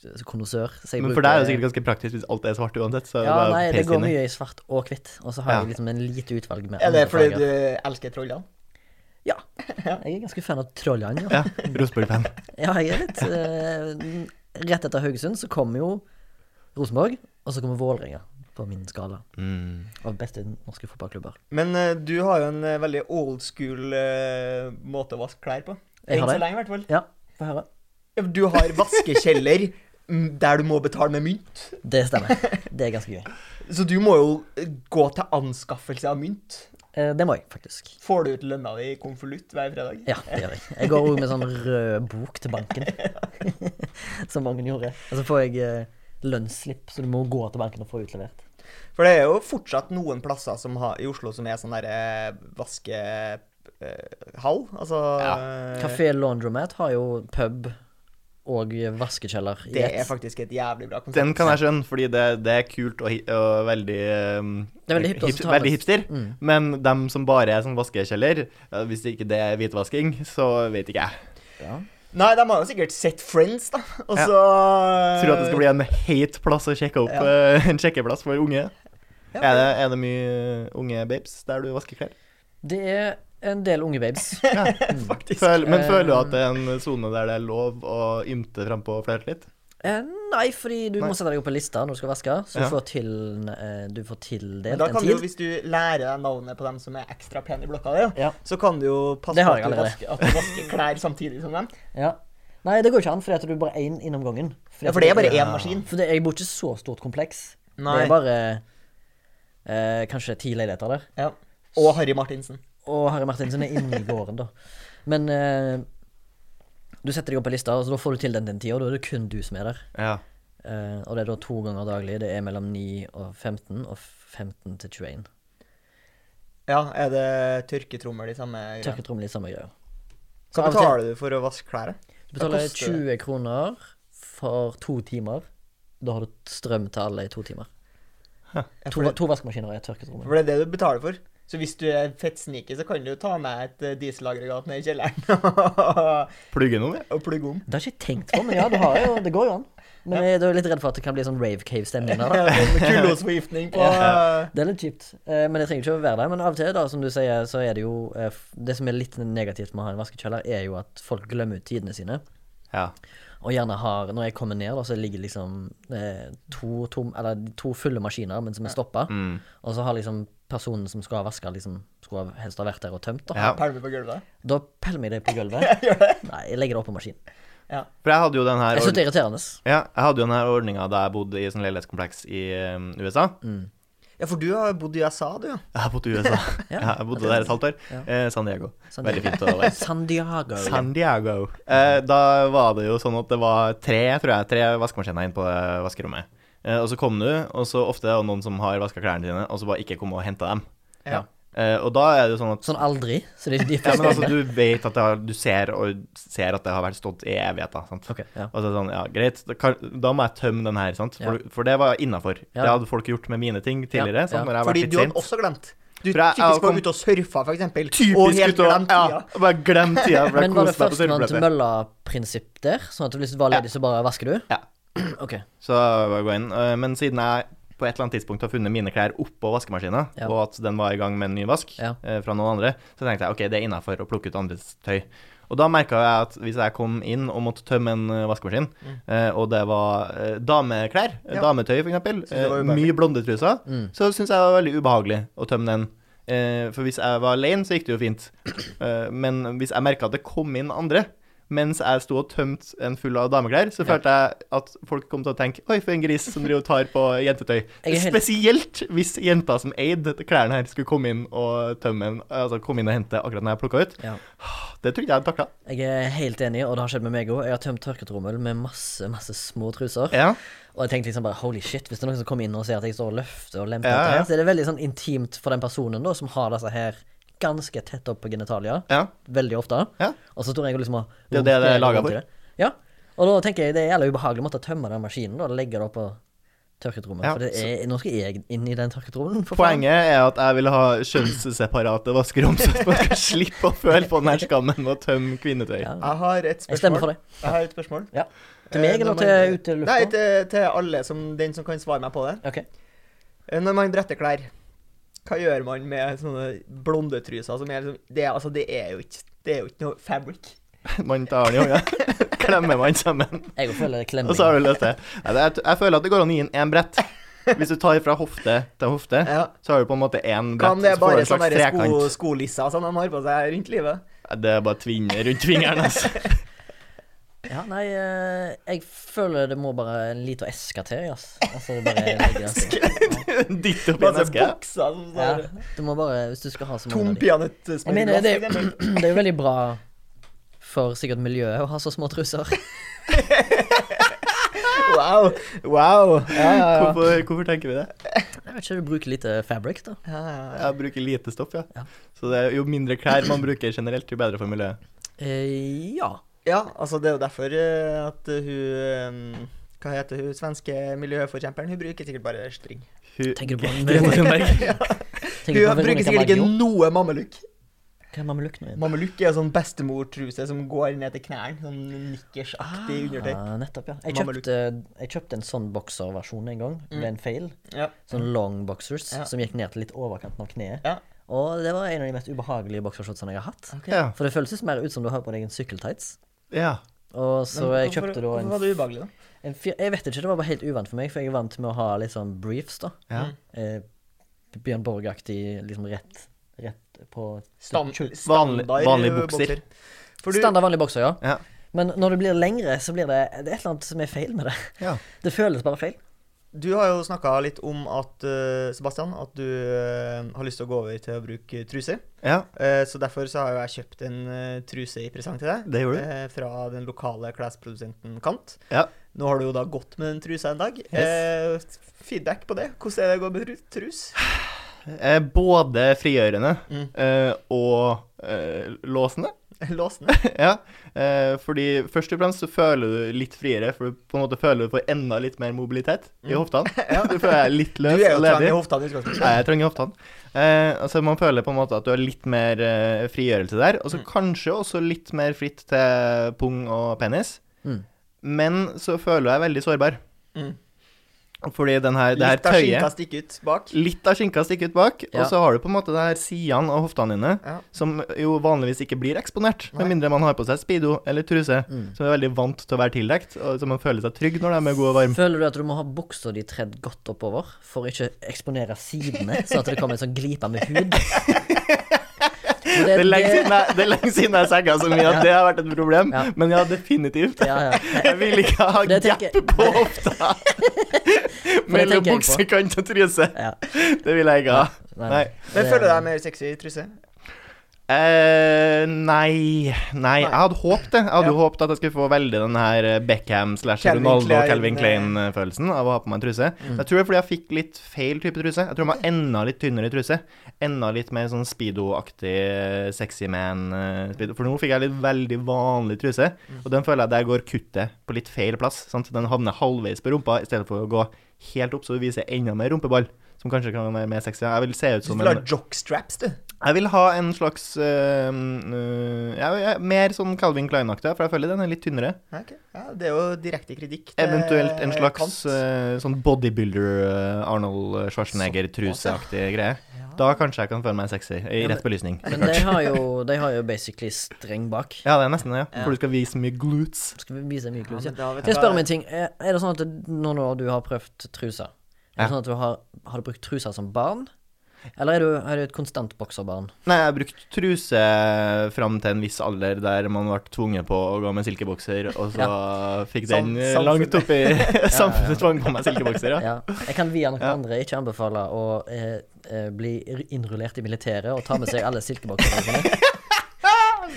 så jeg Men for deg er det sikkert ganske praktisk hvis alt er svart uansett. Så Ja, det nei, det går mye i svart og hvitt. Og så har Ja. jeg liksom en lite utvalg med Er det fordi farger. du elsker trollene? Ja. Jeg er ganske fan av Trollene, ja. Ja, Rosenborg-fan. Ja, jeg er litt uh, Rett etter Haugesund så kommer jo Rosenborg, og så kommer Vålerenga på min skala Mm. av beste norske fotballklubber. Men uh, du har jo en uh, veldig old school uh, måte å vaske klær på. Jeg har Enn så lenge, i hvert fall. Ja, få høre. Du har vaskekjeller der du må betale med mynt. Det stemmer. Det er ganske gøy. Så du må jo gå til anskaffelse av mynt. Det må jeg faktisk. Får du ut lønna di i konvolutt hver fredag? Ja, det gjør jeg. Jeg går òg med sånn rød bok til banken, som mange gjorde. Og så får jeg lønnsslipp, så du må gå til banken og få utlevert. For det er jo fortsatt noen plasser som har, i Oslo som er sånn derre vaskehall. Altså Kafé Laundromat har jo pub og vaskekjeller Det er faktisk et jævlig bra konsept. Den kan jeg skjønne, fordi det, det er kult og, og veldig um, Det er veldig hip, hip, Veldig hipster. Mm. Men dem som bare er sånn vaskekjeller, ja, hvis ikke det er hvitvasking, så vet ikke jeg. Ja. Nei, de har jo sikkert sett Friends, da. Og Ja. så Tror at det skal bli en hate-plass å sjekke opp, Ja. eh, en sjekkeplass for unge. Ja. Er, det, er det mye unge babes der du vasker klær? Det er en del unge babes. Ja. Faktisk. Føl, men Eh, føler du at det er en sone der det er lov å ymte frampå flørte litt? Eh, nei, fordi du Nei. må sette deg opp på lista når du skal vaske, så Ja. får, til, eh, du får tildelt en kan du jo, hvis du lærer deg navnet på dem som er ekstra pene i blokka di, Ja. så kan du jo passe på at du, vasker, at du vasker klær samtidig som dem. Ja. Nei, det går ikke an, fordi at du er bare én innom gangen. Fordi Ja, for det er bare én maskin. For det, jeg bor ikke så stort kompleks. Nei. Det er bare eh, kanskje ti leiligheter der. Ja. Og Harry Martinsen. Og Harry Martinsen er inne i gården, da. Men eh, du setter deg opp på lista, og så da får du til en tid, og da er det kun du som er der. Ja. Uh, og det er da to ganger daglig. Det er mellom 9 og 15, og 15 til 21. Ja, er det tørketrommel i samme greia? Tørketrommel i samme greia. Hva til- betaler du for å vaske klær? Du betaler 20 kroner for to timer. Da har du strøm til alle i to timer. To, to vaskemaskiner og et tørketrommel. for det er det du betaler for. Så hvis du er fettsniker, så kan du jo ta med et eh, dieselaggregat ned i kjelleren Plugge noe? med? og plugge om. Det har jeg ikke tenkt på, men ja, du har jo, det går jo an. Men jeg er litt redd for at det kan bli sånn rave cave-stemning. Kullosforgiftning på Det er litt kjipt. Eh, Men det trenger ikke å være der. Men av og til, da, som du sier, så er det jo eh, Det som er litt negativt med å ha en vaskekjeller, er jo at folk glemmer ut tidene sine. Ja. Og gjerne har Når jeg kommer ned, da, så ligger liksom eh, to, tom, eller to fulle maskiner, men som er stoppa. Mm. Og så har liksom personen som skal ha vaska, liksom skulle ha- helst ha vært der og tømt. da ja. pælme på gulvet. Da pælmer jeg det på gulvet. Gjør det? Nei, jeg legger det opp på maskin. For jeg hadde jo den her Jeg syns det er irriterende. Ja, jeg hadde jo den her ordninga da jeg bodde i sånn leilighetskompleks i um, USA. Mm. Ja, for du har bodd i USA, du, ja. Jeg har bodd i USA. Ja. ja, jeg bodde der et halvt år. Ja. Eh, San Diego. San Veldig fint å være. San Diego. San Diego. Eh, da var det jo sånn at det var tre, tror jeg, tre vaskemaskiner inn på vaskerommet. Eh, og så kom du, og så ofte er det noen som har vaska klærne dine, og så bare ikke kom og henta dem. Ja. Eh, og da er det jo sånn at Sånn aldri. Så det er de ja, men altså, du vet at det har, du ser, og ser at det har vært stått i evigheter. sant? Okay, ja. Og så er det sånn, ja, greit, da, kan, da må jeg tømme den her, sant? For, Ja. for det var innafor. Ja. Det hadde folk gjort med mine ting tidligere. Ja, sant? Når jeg har Fordi vært du litt hadde sent. også glemt. Du For jeg- typisk var ute og surfa, for eksempel. og Typisk helt og glemt ja, bare glem tida. for Men var det førstemann til mølla-prinsipp der? Sånn at hvis du var ledig, så bare vasker du? Ja. Ok. Så jeg gå inn. Eh, Men siden jeg på et eller annet tidspunkt har funnet mine klær oppå vaskemaskina, Ja. og at den var i gang med en ny vask Ja. eh, fra noen andre, så tenkte jeg ok, det er innafor å plukke ut andres tøy. Og da merka jeg at hvis jeg kom inn og måtte tømme en eh, vaskemaskin, eh, og det var eh, dameklær, Ja. dametøy f.eks., eh, mye blondetruser, Mm. så syntes jeg det var veldig ubehagelig å tømme den. Eh, for hvis jeg var alene, så gikk det jo fint. Eh, men hvis jeg merka at det kom inn andre, mens jeg sto og tømte en full av dameklær, så Ja. følte jeg at folk kom til å tenke Oi, for en gris som driver og tar på jentetøy. Helt- Spesielt hvis jenta som eide klærne her, skulle komme inn og tømme en, altså komme inn og hente akkurat når jeg plukka ut. Ja. Det tror ikke jeg hadde takla. Jeg er helt enig, og det har skjedd med meg òg. Jeg har tømt tørketrommel med masse masse små truser. Ja. Og jeg tenkte liksom bare holy shit, hvis det er noen som kommer inn og ser at jeg står og løfter og lemper Ja, ja. her, så er det veldig sånn intimt for den personen da, som har disse her ganske tett opp på genitalia, ja. veldig ofte. Ja. Og så står jeg og liksom og Det er det det er laget for. Ja. Og da tenker jeg det er jævlig ubehagelig å måtte tømme den maskinen da, og legge det opp på tørketrommet. Ja, for det er, nå skal jeg inn i den tørketrommelen, Poenget faen. Er at jeg vil ha kjønnsseparate vaskerom, så man skal slippe å føle på den her skammen med å tømme kvinnetøy. Ja. Jeg har et spørsmål. Jeg stemmer for det. Jeg har et spørsmål. Ja. Til meg Eh, eller til man- ut til lufta? Nei, til, til alle, som, den som kan svare meg på det. Ok. Eh, Når man bretter klær, hva gjør man med sånne blondetruser som er liksom Det, altså, det er jo ikke Det er jo ikke noe fabric. Man tar den i hånda, klemmer man sammen, Jeg føler det klemming. og så har du løst det. Nei, det er, jeg føler at det går an å gi den én brett. Hvis du tar fra hofte til hofte, Ja. så har du på en måte én brett. Kan det så får du bare en slags sånne der sko, skolisser som de har på seg rundt livet? Det er bare tvinner rundt fingeren, altså. Ja, nei, eh, jeg føler det må bare en liten eske til, Yes. Altså, det bare legger altså. Ditt oppi en eske. Buksa, som Ja, du må bare Hvis du skal ha så mange Tom Jeg mener, det, det er jo veldig bra for sikkert miljøet å ha så små truser. Wow. wow. Ja, ja, ja. Hvorfor, hvorfor tenker vi det? Jeg vet ikke, du bruker lite fabric, da. ja, ja, ja. Jeg bruker lite stoff, ja. Ja. Så det er jo mindre klær man bruker generelt, jo bedre for miljøet. Eh, ja. Ja, altså det er jo derfor eh, at eh, hun eh, Hva heter hun svenske miljøforkjemperen? Hun bruker sikkert bare string. Hun, Tenker du på Grete Thunberg. ja. Hun bruker sikkert ikke noe mammelukk. Hva er mamelukk nå igjen? Mammelukk er sånn bestemortruse som går ned til knærne. Sånn nikkersaktig undertøy. Ah, nettopp, ja. Jeg kjøpte, jeg kjøpte en sånn bokserversjon en gang. Det ble en feil. Ja. Sånn long boxers Ja. som gikk ned til litt overkanten av kneet. Ja. Og det var en av de mest ubehagelige boksershortsene jeg har hatt. Okay. Ja. For det føles mer ut som du har på deg en sykkeltights. Ja. Og så Men jeg kjøpte da en, Hvorfor var det ubehagelig, da? en fyr, Jeg vet ikke, det var bare helt uvant for meg, for jeg er vant med å ha litt sånn briefs, da. ja. Eh, Bjørn Borg-aktig, liksom rett, rett på Stand, standard vanlig eh, bokser. For du, Standard vanlige bokser, ja. Ja. Men når det blir lengre, så blir det Det er et eller annet som er feil med det. ja. Det føles bare feil. Du har jo snakka litt om at eh, Sebastian, at du eh, har lyst til å gå over til å bruke truse. ja. Eh, så derfor så har jeg kjøpt en truse i presang til deg. Det gjorde du. fra den lokale klesprodusenten Kant. Ja. Nå har du jo da gått med den trusa en dag. Yes. feedback på det. Hvordan er det å gå med tru- trus? Både frigjørende Mm. og låsende. Låsende? ja. Eh, fordi først og fremst så føler du litt friere, for du på en måte føler du får enda litt mer mobilitet i Mm. hoftene. Du føler deg litt Du er jo trang i ledig. hoftene i utgangspunktet. Nei, jeg trenger hoftene. Eh, altså Man føler på en måte at du har litt mer eh, frigjørelse der, og så Mm. kanskje også litt mer fritt til pung og penis. Mm. Men så føler du deg veldig sårbar. Mm. Fordi den her, det her Litt av skinka tøyet stikker ut bak. Litt av skinka stikker ut bak, Ja. og så har du på en måte det her sidene av hoftene dine, Ja. som jo vanligvis ikke blir eksponert, Nei. med mindre man har på seg speedo eller truse, Mm. som er veldig vant til å være tildekt, og så man føler seg trygg når de er gode og varme. Føler du at du må ha buksa di tredd godt oppover for å ikke eksponere sidene, så at det kommer en sånn glipe med hud? For Det er lenge siden jeg, det er lenge siden jeg sagga så mye at det har vært et problem, Ja. men ja, definitivt. Ja, ja. Jeg vil ikke ha Det gap på hofta mellom buksekant og truse. ja. Det vil jeg ikke ha. Nei. Men føler du deg mer sexy i truse? Eh, nei Nei, jeg hadde håpet det. Jeg hadde jo håpet at jeg skulle få veldig den her eh, Beckham slash Ronaldo Calvin eh. Klein-følelsen av å ha på meg en truse. Mm. Jeg tror det er fordi jeg fikk litt feil type truse. Jeg tror jeg må ha enda litt tynnere truse. Enda litt mer sånn speedo-aktig eh, sexy man. For nå fikk jeg litt veldig vanlig truse, Mm. og den føler jeg der går kuttet på litt feil plass. Sant? Den havner halvveis på rumpa i stedet for å gå helt opp, så du viser enda mer rumpeball. Som kanskje kan være mer sexy. Jeg vil se ut Du som vil ha en jockstraps, du. Jeg vil ha en slags øh, øh, ja, ja, Mer sånn Calvin Klein-aktig, for jeg føler den er litt tynnere. Okay. ja, det er jo direkte kritikk. Eventuelt en slags Kant. øh, sånn bodybuilder Arnold Schwarzenegger-truseaktig greie. Da kanskje jeg kan føle meg sexy, i rett belysning. Men de har jo, de har jo basically streng bak. Ja, det er nesten det, ja. Ja. For du skal vise mye glutes. Skal vi vise mye Ja, vet Kan jeg spør spørre om en ting? Er er det sånn at nå når du har prøvd truser Er det sånn at du har, har du brukt truser som barn? Eller er du, er du et konstant bokserbarn? Nei, jeg har brukt truse fram til en viss alder der man ble tvunget på å gå med silkebokser, og så fikk den Sam- langt oppi Samfunnet tvang på meg silkebokser, ja. Ja. Jeg kan via noen Ja. andre ikke anbefale å eh, eh, bli innrullert i militæret og ta med seg alle silkebokserne sine.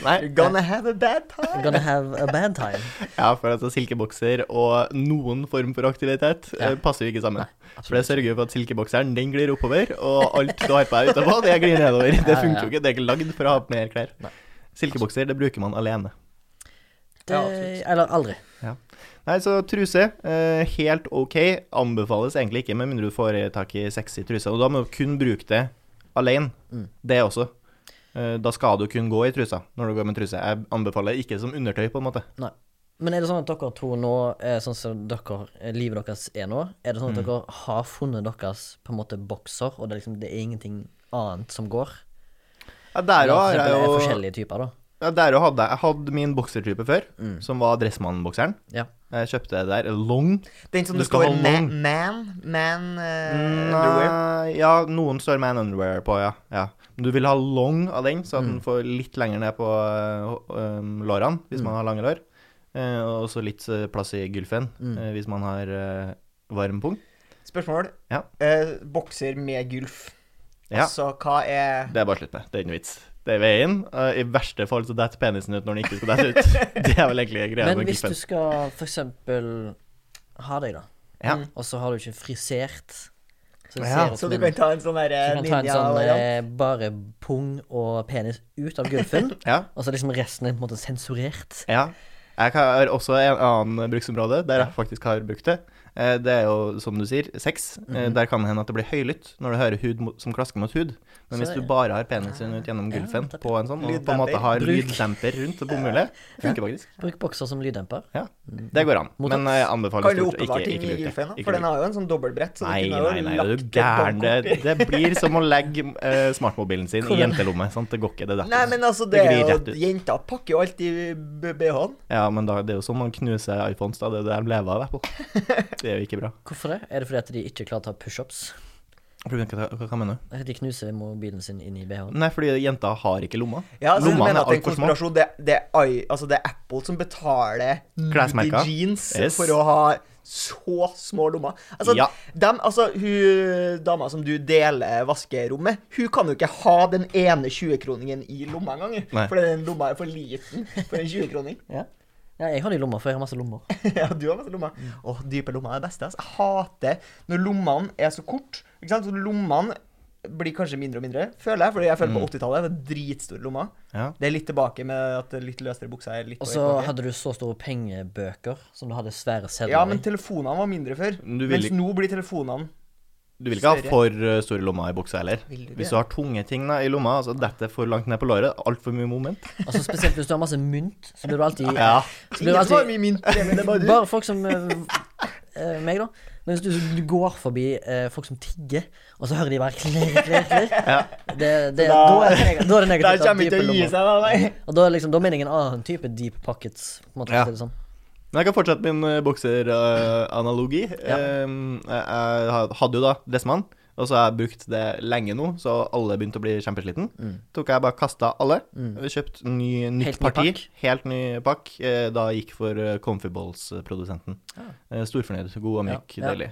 Nei, You're gonna have a bad time. Gonna have a bad time. ja, for altså silkebokser og noen form for aktivitet Ja. eh, passer jo ikke sammen. Nei, For det sørger jo for at silkebokseren den glir oppover, og alt du har på deg utenpå, det glir nedover. Det Ja, ja, funker ja. jo ikke. Det er ikke lagd for å ha på mer klær. Nei. Silkebokser, det bruker man alene. Det, Ja, eller aldri. Nei, så truse, eh, helt ok. Anbefales egentlig ikke, med mindre du får tak i sexy truse. Og da må du kun bruke det alene. Mm. Det også. Eh, da skal du kun gå i trusa når du går med truse. Jeg anbefaler ikke som undertøy, på en måte. Nei. Men er det sånn at dere to nå, er sånn som dere, eh, livet deres er nå, er det sånn at Mm. dere har funnet deres på en måte bokser, og det er liksom det er ingenting annet som går? Ja, der òg har jeg jo forskjellige typer, da. Ja, der hadde jeg Jeg hadde min boksertype før, Mm. som var Dressmann-bokseren. Ja. Jeg kjøpte det der. Long. Den som Du det står ha man, long. man, man eh, underwear. Ja, noen står man underwear på, ja. ja. Men du vil ha long av den, så at den Mm. får litt lenger ned på uh, lårene, hvis Mm. man har lange lår. Uh, og så litt plass i gylfen, Mm. hvis man har varm pung. Spørsmål. Ja. Bokser med gulf. Ja, Altså, hva er det er bare slutt med. Det er ikke noe vits. Det er veien. Uh, I verste fall så detter penisen ut når den ikke skal dette ut. det er vel egentlig greia Men hvis du skal for eksempel ha deg, da, Ja. Og så har du ikke frisert så Ja, Så du kan ta en sånn så derre du kan ta en sånn eh, bare pung og penis ut av gulfen, ja. og så liksom resten er på en måte sensurert. Ja. Jeg har også en annen bruksområde der jeg faktisk har brukt det. Eh, Det er jo, som du sier, sex. Mm -hmm. Der kan det hende at det blir høylytt når du hører hud mot, som klasker mot hud. Men Så hvis du bare har penisen ut gjennom gulfen på en sånn, og på en måte har Bruk. lyddemper rundt bomulle, funker faktisk. Bruk bokser som lyddemper. Ja, Mm. Det går an. Men jeg anbefaler stort ikke, ikke, ikke bruk det. Ikke For den har jo en sånn dobbeltbrett, så Nei, nei, nei, er du gæren? Det, det blir som å legge uh, smartmobilen sin i jentelommet. jentelomme. Sant? Det går ikke, det der. Nei, men altså, Det det rett ut. Jenter pakker jo alltid BH-en. Ja, men da, det er jo sånn man knuser iPhones, da. Det er det de lever av. Det er jo ikke bra. Hvorfor det? Er det fordi at de ikke klarer å ta pushups? Hva, hva, hva mener du? At De knuser mobilen sin inn i BH-en? Nei, fordi jenter har ikke lomma. Ja, så du Lommene mener er at det er en alt for små. konspirasjon? Det, det, er, I- altså det er Apple som betaler nudie jeans Yes. for å ha så små lommer. Altså, Ja. dem, altså, hun dama som du deler vaskerommet, hun kan jo ikke ha den ene 20-kroningen i lomma engang. Nei. For den lomma er for liten for en 20-kroning. Ja. Ja, jeg har det i lomma, for jeg har masse lommer. ja, du har masse lommer. Åh, dype lommer er det beste. Altså. Jeg hater når lommene er så kort. Ikke sant? Så lommene blir kanskje mindre og mindre, føler jeg. Fordi jeg føler på Mm. 80-tallet var det dritstore lommer. Ja. Det er litt tilbake med at litt løsere buksa er litt Og så hadde du så store pengebøker som du hadde svære sedler Ja, men telefonene var mindre før. Mens ikke- nå blir telefonene du vil ikke ha for uh, store lommer i buksa heller. Vil du? Hvis du har tunge ting da, i lomma, altså detter for langt ned på låret, altfor mye moment. Altså Spesielt hvis du har masse mynt, så blir du alltid Ja. så blir du alltid mye mynt, det bare du. Bare folk som uh, eh, meg, da. Men hvis du, du går forbi uh, folk som tigger, og så hører de bare klirr, klirr, klirr Ja. det, det, Da- da, er det negativt. da er kommer ikke å gi seg, da. Nei. Og da liksom, da mener jeg en annen type deep pockets. På en måte, Ja. sånn. Men jeg kan fortsette min uh, bokseranalogi. Ja. Um, jeg, hadde jo da Dressmann, og så har jeg brukt det lenge nå, så alle begynte å bli kjempesliten. Mm. Tok jeg bare kasta alle. Mm. Kjøpt ny, nytt Helt parti. Ny Helt ny pakk. Eh, da gikk for uh, Comfyballs-produsenten. Ja. Eh, storfornøyd. God og myk. Ja. Deilig.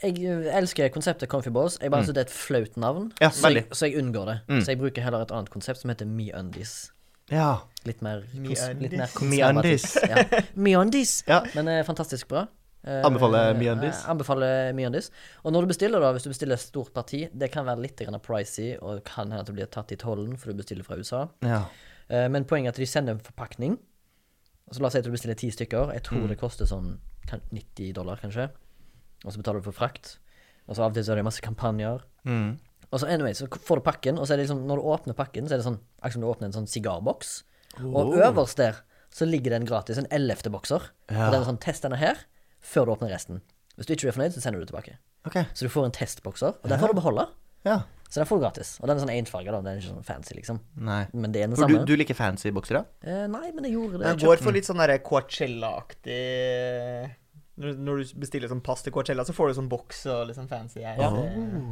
Jeg eh, elsker konseptet Comfy Balls. Jeg bare Mm. synes det er et flaut navn, Ja, så, jeg, så jeg unngår det. Mm. Så jeg bruker heller et annet konsept som heter MeUndies. Ja. Litt mer, litt mer Undies. Ja. MeUndies! ja. Men eh, fantastisk bra. Eh, Anbefaler Myandis. eh, Anbefaler Myandis. Og når du bestiller, da, hvis du bestiller et stort parti, det kan være litt grann pricy, og kan hende at du blir tatt i tollen, for du bestiller fra USA. ja. Eh, Men poenget er at de sender en forpakning. Så la oss si at du bestiller ti stykker. Jeg tror Mm. det koster sånn 90 dollar, kanskje. Og så betaler du for frakt. Og så av og til så er det masse kampanjer. Mm. Og så anyway, så får du pakken, og så er det liksom, når du åpner pakken, så er det sånn akkurat som du åpner en sånn sigarboks. Og øverst der så ligger det en gratis, en ellevte bokser. Ja. Og den er sånn, test denne her, før du åpner resten. Hvis du ikke er fornøyd, så sender du det tilbake. Okay. Så du får en testbokser, og den får du beholde. Ja. Så den får du gratis. Og den er sånn ensfarga, da. Den er ikke sånn fancy, liksom. Nei. Men det er den For du, samme. du liker fancy boksere? Eh, nei, men jeg gjorde det. Den går for litt sånn derre Coachella-aktig når, du bestiller sånn pass til Coachella, så får du sånn boks og sånn fancy. Ja. Det,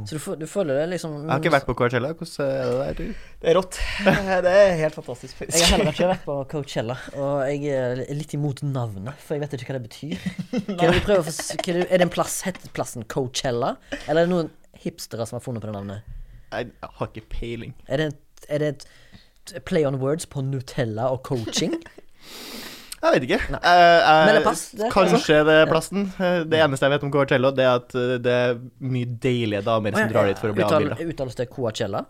Så du, du føler det liksom Jeg har ikke vært på Coachella. Hvordan er det der? du? det er rått. Det er helt fantastisk. Jeg har heller ikke vært på Coachella, og jeg er litt imot navnet, for jeg vet ikke hva det betyr. Hva er, det er, det, er det en plass, heter plassen Coachella, eller er det noen hipstere som har funnet på det navnet? Jeg har ikke peiling. Er det, er det et play on words på Nutella og coaching? Jeg vet ikke. Eh, eh, Men det pass, det er kanskje det er plassen. Eh, Det eneste jeg vet om Coachella, det er at det er mye deilige damer som drar dit for å bli Uttal- avbilda. Uttales det Coachella?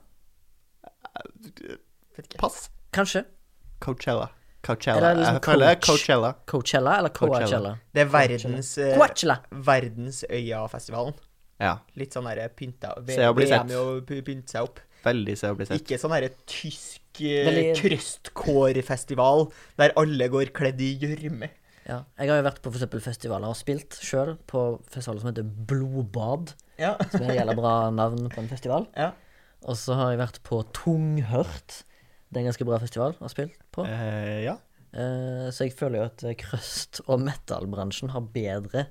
Pass. Kanskje. Coachella. Coachella. det liksom Jeg føler coach? Coachella. Coachella eller Coachella. Coachella? Det er verdens, Coachella. verdensøya-festivalen. Ja. Litt sånn derre pynta Se og bli sett. VM i å pynte seg opp. Veldig se og bli sett. Ikke sånn herre tysk eh, Veldig- krøstkår-festival der alle går kledd i gjørme. Ja. Jeg har jo vært på for eksempel festivaler og spilt sjøl på festivaler som heter Blodbad. Ja. Som er et jævla bra navn på en festival. ja. Og så har jeg vært på Tunghørt. Det er en ganske bra festival å spille på. Eh, ja. Eh, så jeg føler jo at krøst- og metal-bransjen har bedre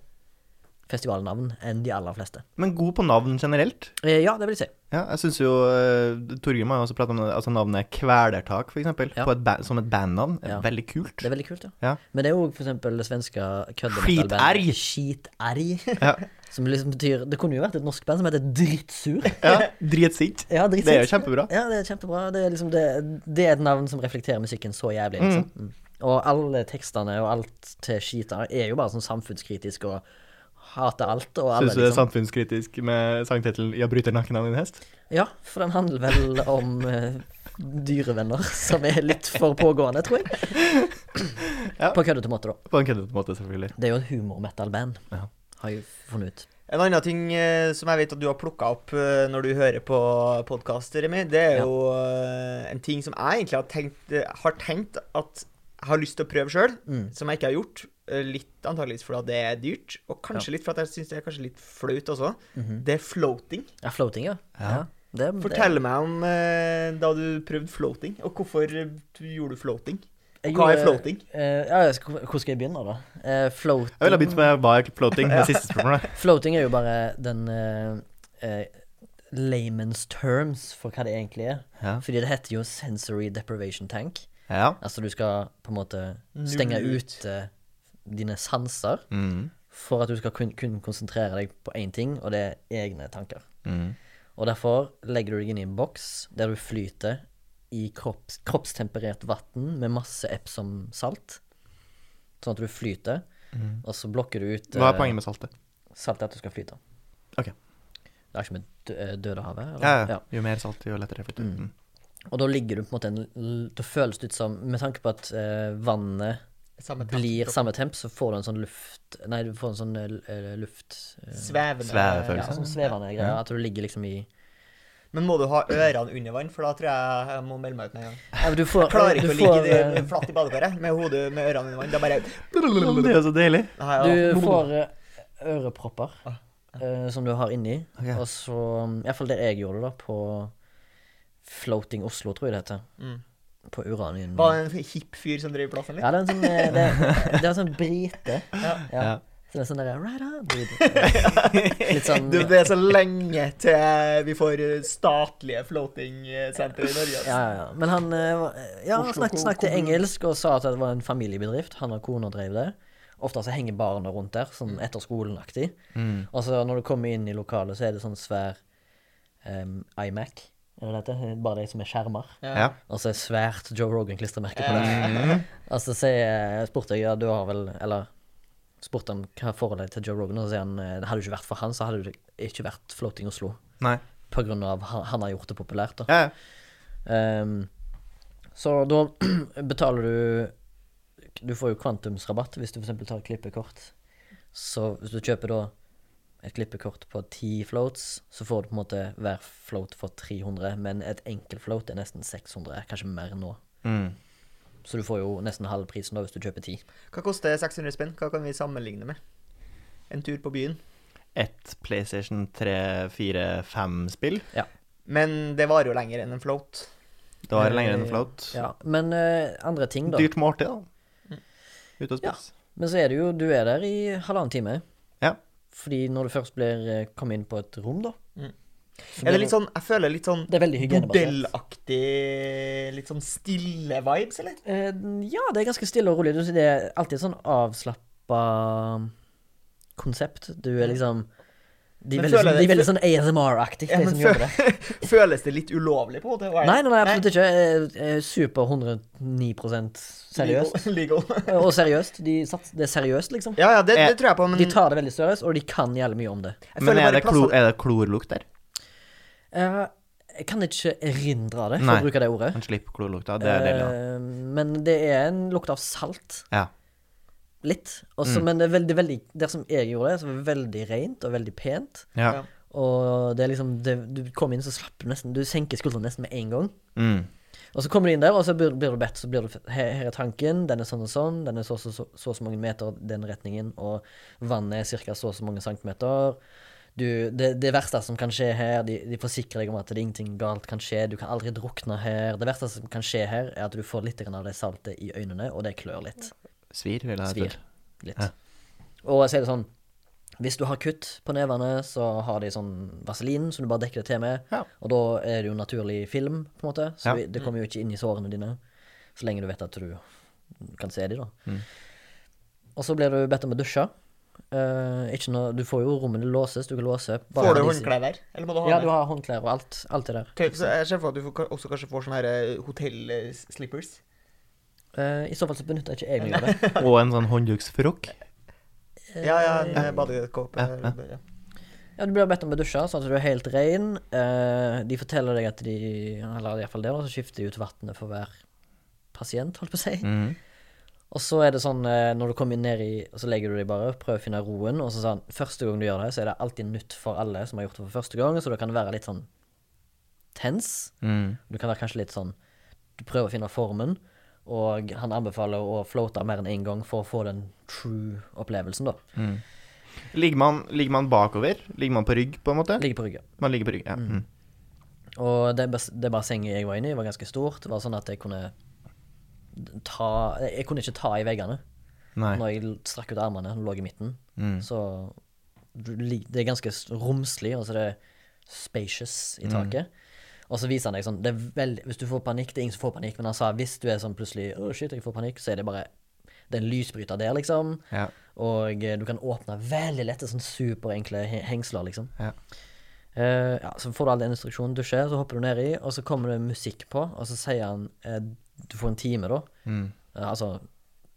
festivalnavn enn de aller fleste. Men god på navn generelt. Eh, ja, det vil jeg si. Ja, jeg syns jo uh, Torgrim har jo også pratet om altså navnet Kvelertak, for eksempel, Ja. et som et bandnavn. Ja. Veldig kult. Det er veldig kult, ja. Ja. Men det er jo for eksempel det svenske Skiterg. Skiterg. Ja. Som liksom betyr Det kunne jo vært et norsk band som heter Drittsur. ja. Dritsint. Ja, Det er jo kjempebra. Ja, det er kjempebra. Det er liksom det, det er et navn som reflekterer musikken så jævlig, liksom. Mm. Og alle tekstene og alt til skita er jo bare sånn samfunnskritisk og hater alt og alle, Syns du det er liksom. samfunnskritisk med sangtittelen 'Jeg bryter nakken av din hest'? Ja, for den handler vel om eh, dyrevenner som er litt for pågående, tror jeg. Ja. På køddete måte, da. På en køddete måte, selvfølgelig. Det er jo et humor-metal-band, Ja. har jeg funnet ut. En annen ting eh, som jeg vet at du har plukka opp eh, når du hører på podkast, Remi, det er Ja. jo en ting som jeg egentlig har tenkt, har tenkt at har lyst til å prøve sjøl, Mm. som jeg ikke har gjort. Eh, Litt antakeligvis fordi det er dyrt, og kanskje litt fordi jeg syns det er kanskje litt flaut også. Mhm. Det er floating. Ja, floating, ja. Ja. Det, Fortell meg om eh, da du prøvde floating, og hvorfor eh, du gjorde du floating. Og Hva er floating? Eh, ja, hvor skal jeg begynne, da? Eh, floating Jeg ville ha begynt med hva er floating, det siste spørsmålet. Floating er jo bare den eh, eh, layman's terms for hva det egentlig er. Ja. Fordi det heter jo sensory deprivation tank. Ja. Altså du skal på en måte stenge Null. ut. ute dine sanser Mm. for at du skal kun, kun konsentrere deg på én ting, og det er egne tanker. Mm. Og derfor legger du deg inn i en boks der du flyter i kropps, kroppstemperert vann med masse Epsom-salt. Sånn at du flyter, Mm. og så blokker du ut Hva er eh, poenget med saltet? saltet er at du skal flyte. Ok. Det er ikke med dø eh, Dødehavet? eller? Ja, ja. Jo mer salt, jo lettere flytter. Mm. Mm. Og da ligger du på en måte en Da føles det ut som Med tanke på at eh, vannet Samme blir temp- samme temp, så får du en sånn luft Nei, du får en sånn eh, luft uh, Svevende. Svevefølelse. Ja, sånn svevende greier. At du ligger liksom i Men må du ha ørene under vann, for da tror jeg jeg må melde meg ut med en gang. ja, Du får Jeg klarer ikke du å ligge får, i det, flatt i badekaret med hodet med ørene under vann. Det er bare Det er jo så deilig. Nei, ja. Du får ørepropper Ah, eh, som du har inni. okay. Og så Iallfall det jeg gjorde da på Floating Oslo, tror jeg det heter. Mm. På Uranien. Var det en hipp fyr som drev plassen, Ja, det er en sånn eh, Det, det er en sånn brite. Ja. Ja. Ja. Så det er sånn der Right on, dude. Litt sånn Du, det er så lenge til vi får eh, statlige floating-senter i Norge. altså. Ja, ja, ja. Men han eh, ja, snakket, snakket engelsk og sa at det var en familiebedrift. Han og kona drev det. Ofte så henger barna rundt der, sånn etter skolen-aktig. Mm. Og så når du kommer inn i lokalet, så er det sånn svær um, iMac. Er det dette? Bare de som er skjermer. Ja. Og så er svært Joe Rogan-klistremerke på det. Mm. Og så spurte jeg ja, du har vel Eller spurte han hva er forholdet til Joe Rogan, og så sier han hadde det hadde jo ikke vært for han, så hadde det ikke vært Floating Oslo. Nei. På grunn av han, han har gjort det populært, da. Ja. Ehm, så da betaler du Du får jo kvantumsrabatt hvis du f.eks. tar klippekort. Så hvis du kjøper da et klippekort på ti floats, så får du på en måte hver float for 300, men et enkelt float er nesten 600, kanskje mer nå. Mm. Så du får jo nesten halv prisen da hvis du kjøper ti. Hva koster 600 spenn? Hva kan vi sammenligne med? En tur på byen. Et PlayStation 3, 4, 5-spill. Ja. Men det varer jo lenger enn en float. Det var Eh, lenger enn float. Ja, men uh, andre ting, da. Dyrt måltid, da. Mm. Ute og Ja. Men så er det jo Du er der i halvannen time. Ja. Fordi når du først blir eh, kommet inn på et rom, da Mm. Er det litt sånn Jeg føler litt sånn Det er veldig bordellaktig Litt sånn stille vibes, eller? Eh, ja, det er ganske stille og rolig. Det er alltid et sånn avslappa konsept. Du er liksom De er veldig, sånn, de er veldig sånn ASMR-aktig, Ja, de som jobber der. Føles det litt ulovlig, på en måte? Er Nei, det? nei, nei, absolutt ikke. Eh, eh, Super 109 seriøst. Legal. Legal. Og seriøst. De sats, det er seriøst, liksom. Ja, ja, det, Eh, det tror jeg på, men De tar det veldig seriøst, og de kan jævlig mye om det. jeg Men er det, klo, er det klorlukt der? Uh, jeg kan ikke erindre det, for Nei. å bruke det ordet. Man slipper klorlukta. Det er deilig. Eh, men det er en lukt av salt. Ja. Litt. Også, Mm. Men det er veldig, veldig Det som jeg gjorde, så var det veldig rent og veldig pent. Ja. Ja. Og det er liksom det, Du kommer inn, så slapper du nesten Du senker skuldrene nesten med en gang. Mm. Og så kommer du inn der, og så blir, blir du bedt. Så blir du her, her er tanken, den er sånn og sånn, den er så og så, så, så, så mange meter den retningen, og vannet er ca. så og så mange centimeter. Du, det, det verste som kan skje her, de, de forsikrer deg om at det er ingenting galt kan skje. Du kan aldri drukne her. Det verste som kan skje her, er at du får litt av det saltet i øynene, og det klør litt. Svir, vil jeg Svir litt. Ja. Og jeg sier det sånn Hvis du har kutt på nevene, så har de sånn vaselin som du bare dekker det til med. Ja. Og da er det jo naturlig film, på en måte. Så Ja. det kommer jo ikke inn i sårene dine. Så lenge du vet at du kan se de, da. Mm. Og så blir du bedt om å dusje. Uh, ikke noe, du får jo rommene låses, du kan låse. bare Får du håndklær der? Eller må du ha Ja, med? du har håndklær og alt. Alt er der. Okay, så jeg ser for at du også kanskje får sånne eh, hotell-slippers. Eh, I så fall så benytter jeg ikke jeg meg av det. Og en sånn håndduksfrokk. Ja, ja, en Eh, badekåpe. Ja, ja. ja. Ja, Du blir bedt om å dusje, sånn at du er helt ren. Eh, de forteller deg at de Eller iallfall det, da, så skifter de ut vannet for hver pasient, holdt på å si. Mm. Og så er det sånn når du kommer ned i Så legger du deg bare, prøver å finne roen, og så sånn Første gang du gjør det, så er det alltid nytt for alle som har gjort det for første gang, så det kan være litt sånn tens. Mm. Du kan være kanskje litt sånn Du prøver å finne formen, og han anbefaler å floate mer enn én gang for å få den true opplevelsen, da. Mm. Ligger, man, ligger man bakover? Ligger man på rygg, på en måte? Ligger på ryggen. Man ligger på rygg, ja. Mm. Mm. Og det, det bassenget jeg var inne i, var ganske stort. Det var sånn at jeg kunne ta Jeg kunne ikke ta i veggene Nei. når jeg strakk ut armene og lå i midten. Mm. Så det er ganske romslig, Altså det er spacious i Mm. taket. Og så viser han deg sånn det er veldig, Hvis du får panikk, det er ingen som får panikk, men han sa hvis du er sånn plutselig Å, shit, jeg får panikk, så er det bare Det er en lysbryter der, liksom. Ja. Og eh, du kan åpne veldig lette, sånn superenkle hengsler, liksom. Ja. Uh, ja, så får du all den instruksjonen, dusjer, så hopper du nedi, og så kommer det musikk på, og så sier han uh, Du får en time, da. Mm. Uh, altså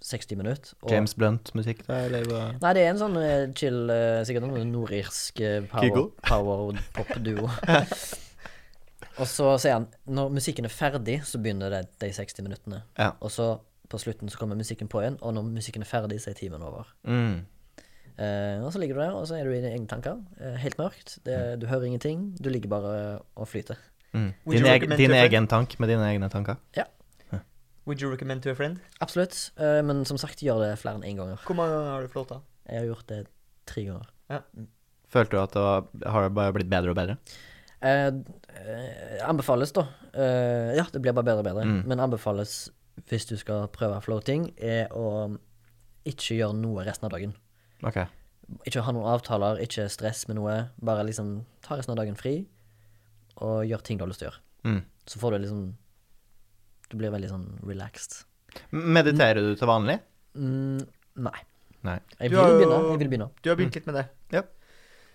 60 minutter. James Blunt-musikk, da? Eller hva? Nei, det er en sånn chill, sikkert noen nordirsk eh, power, Kygo? power pop-duo. og så sier han når musikken er ferdig, så begynner det de 60 minuttene. Ja. Og så på slutten så kommer musikken på igjen, og når musikken er ferdig, så er timen over. Mm. Uh, og så ligger du der, og så er du i dine egne tanker. Uh, helt mørkt. Det, du hører ingenting. Du ligger bare og flyter. Mm. Din, egen, din egen tank med dine egne tanker? Ja. Would you recommend to a friend? Absolutt. Uh, men som sagt, gjør det flere enn én ganger. Hvor mange ganger har du flåta? Jeg har gjort det tre ganger. Følte du at det var, har det bare blitt bedre og bedre? Eh, anbefales, da. Eh, ja, det blir bare bedre og bedre. Mm. Men anbefales hvis du skal prøve floating, er å ikke gjøre noe resten av dagen. Okay. Ikke ha noen avtaler, ikke stress med noe. Bare liksom ta resten av dagen fri, og gjør ting du har lyst til å gjøre. Mm. Så får du liksom Du blir veldig sånn relaxed. Mediterer du til vanlig? Mm, nei. Nei. Jeg Du vil har jo- begynne. Jeg vil begynne. Du har begynt litt med det.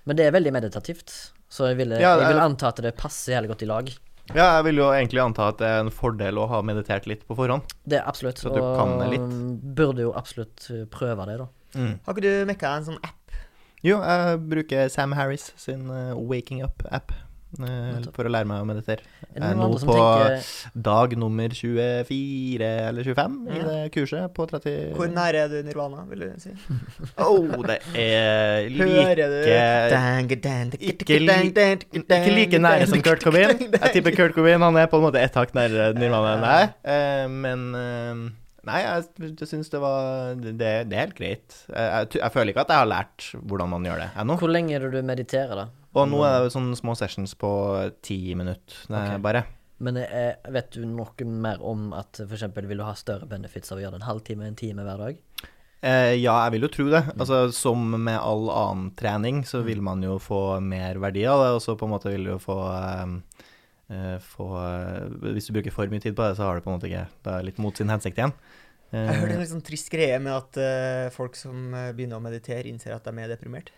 Men det er veldig meditativt, så jeg vil, Ja, det jeg vil anta at det passer jævlig godt i lag. Ja, jeg vil jo egentlig anta at det er en fordel å ha meditert litt på forhånd. Det er absolutt. Så du kan litt. og burde jo absolutt uh, prøve det, da. Mm. Har ikke du mekka en sånn app? Jo, jeg bruker Sam Harris sin eh, Waking Up-app. Eh, for å lære meg å meditere. Er det noen nå andre som på tenker dag nummer 24 eller 25 i det kurset på 30 Hvor nære er du nirvana, vil du si? Oh, det er like ikke, li ikke like nære som Kurt Cobain. Jeg tipper Kurt Cobain han er på en måte ett hakk nærmere Nirvana enn jeg. Eh, men eh, Nei, jeg, jeg syns det var det, det er helt greit. Jeg, jeg, jeg føler ikke at jeg har lært hvordan man gjør det ennå. Hvor lenge er det du mediterer, da? Og nå er det sånne små sessions på ti minutter, det er bare. Men eh, vet du noe mer om at f.eks. vil du ha større benefits av å gjøre det en halvtime, en time hver dag? Eh, ja, jeg vil jo tro det. Mm. Altså, som med all annen trening, så vil man jo få mer verdi av det, og så på en måte vil du jo få eh, eh, få eh, Hvis du bruker for mye tid på det, så har du på en måte ikke Det er litt mot sin hensikt igjen. Eh, Jeg hørte en litt sånn trist greie med at eh, folk som eh, begynner å meditere, innser at de er deprimert.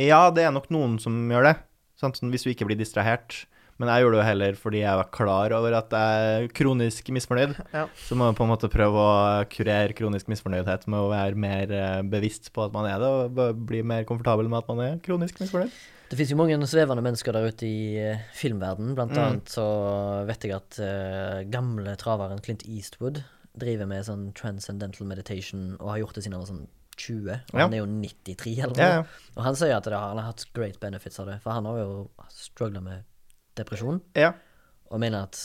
Ja, det er nok noen som gjør det. Sant? Sånn, hvis du ikke blir distrahert. Men jeg gjorde det jo heller fordi jeg var klar over at jeg er kronisk misfornøyd. Ja. Så må man på en måte prøve å kurere kronisk misfornøydhet med å være mer eh, bevisst på at man er det, og bli mer komfortabel med at man er kronisk misfornøyd. Det finnes jo mange svevende mennesker der ute i filmverdenen, filmverden. Blant Mm. annet så vet jeg at uh, gamle traveren Clint Eastwood driver med sånn transcendental meditation og har gjort det siden han var sånn 20. Og Ja. han er jo 93 eller noe. Ja, ja. Og han sier at det, han har hatt great benefits av det, for han har jo struggla med depresjon. Ja. Og mener at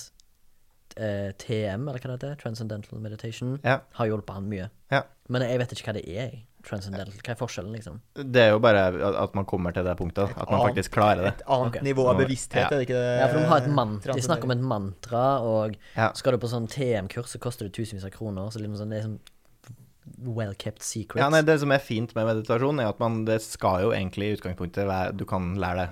eh, TM, eller hva det heter, Transcendental Meditation, Ja. har hjulpet han mye. Ja. Men jeg vet ikke hva det er. Transcendental, Hva er forskjellen, liksom? Det er jo bare at- man kommer til det punktet. At man annet- faktisk klarer det. Et annet okay. nivå av Ja. bevissthet, er det ikke det? Ja, for de har et mantra, De snakker om et mantra, og Ja. skal du på sånn TM-kurs, så koster det tusenvis av kroner. Så liksom sånn, det er sånn well kept secret. Ja, nei, Det som er fint med meditasjon, er at man, det skal jo egentlig i utgangspunktet være Du kan lære det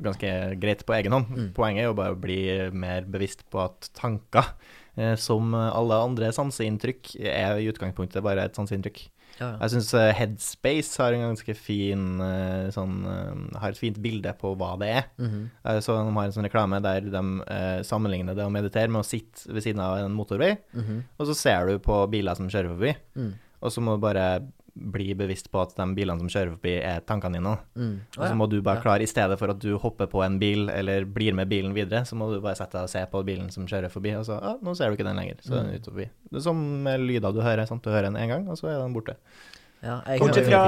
ganske greit på egen hånd. Mm. Poenget er jo bare å bli mer bevisst på at tanker, eh, som alle andre sanseinntrykk, er i utgangspunktet bare et sanseinntrykk. Ja, ja. Jeg syns Headspace har en ganske fin eh, sånn eh, Har et fint bilde på hva det er. Mm -hmm. så de har en sånn reklame der de eh, sammenligner det å meditere med å sitte ved siden av en motorvei, Mhm. og så ser du på biler som kjører forbi, Mm. Og så må du bare bli bevisst på at de bilene som kjører forbi, er tankene dine. Mm. Og så må du bare klare, i stedet for at du hopper på en bil eller blir med bilen videre, så må du bare sette deg og se på bilen som kjører forbi, og så ja, nå ser du ikke den lenger, så den er ute forbi. Det er som med lyder du hører, sant. Du hører den én gang, og så er den borte. Ja, jeg hører- fra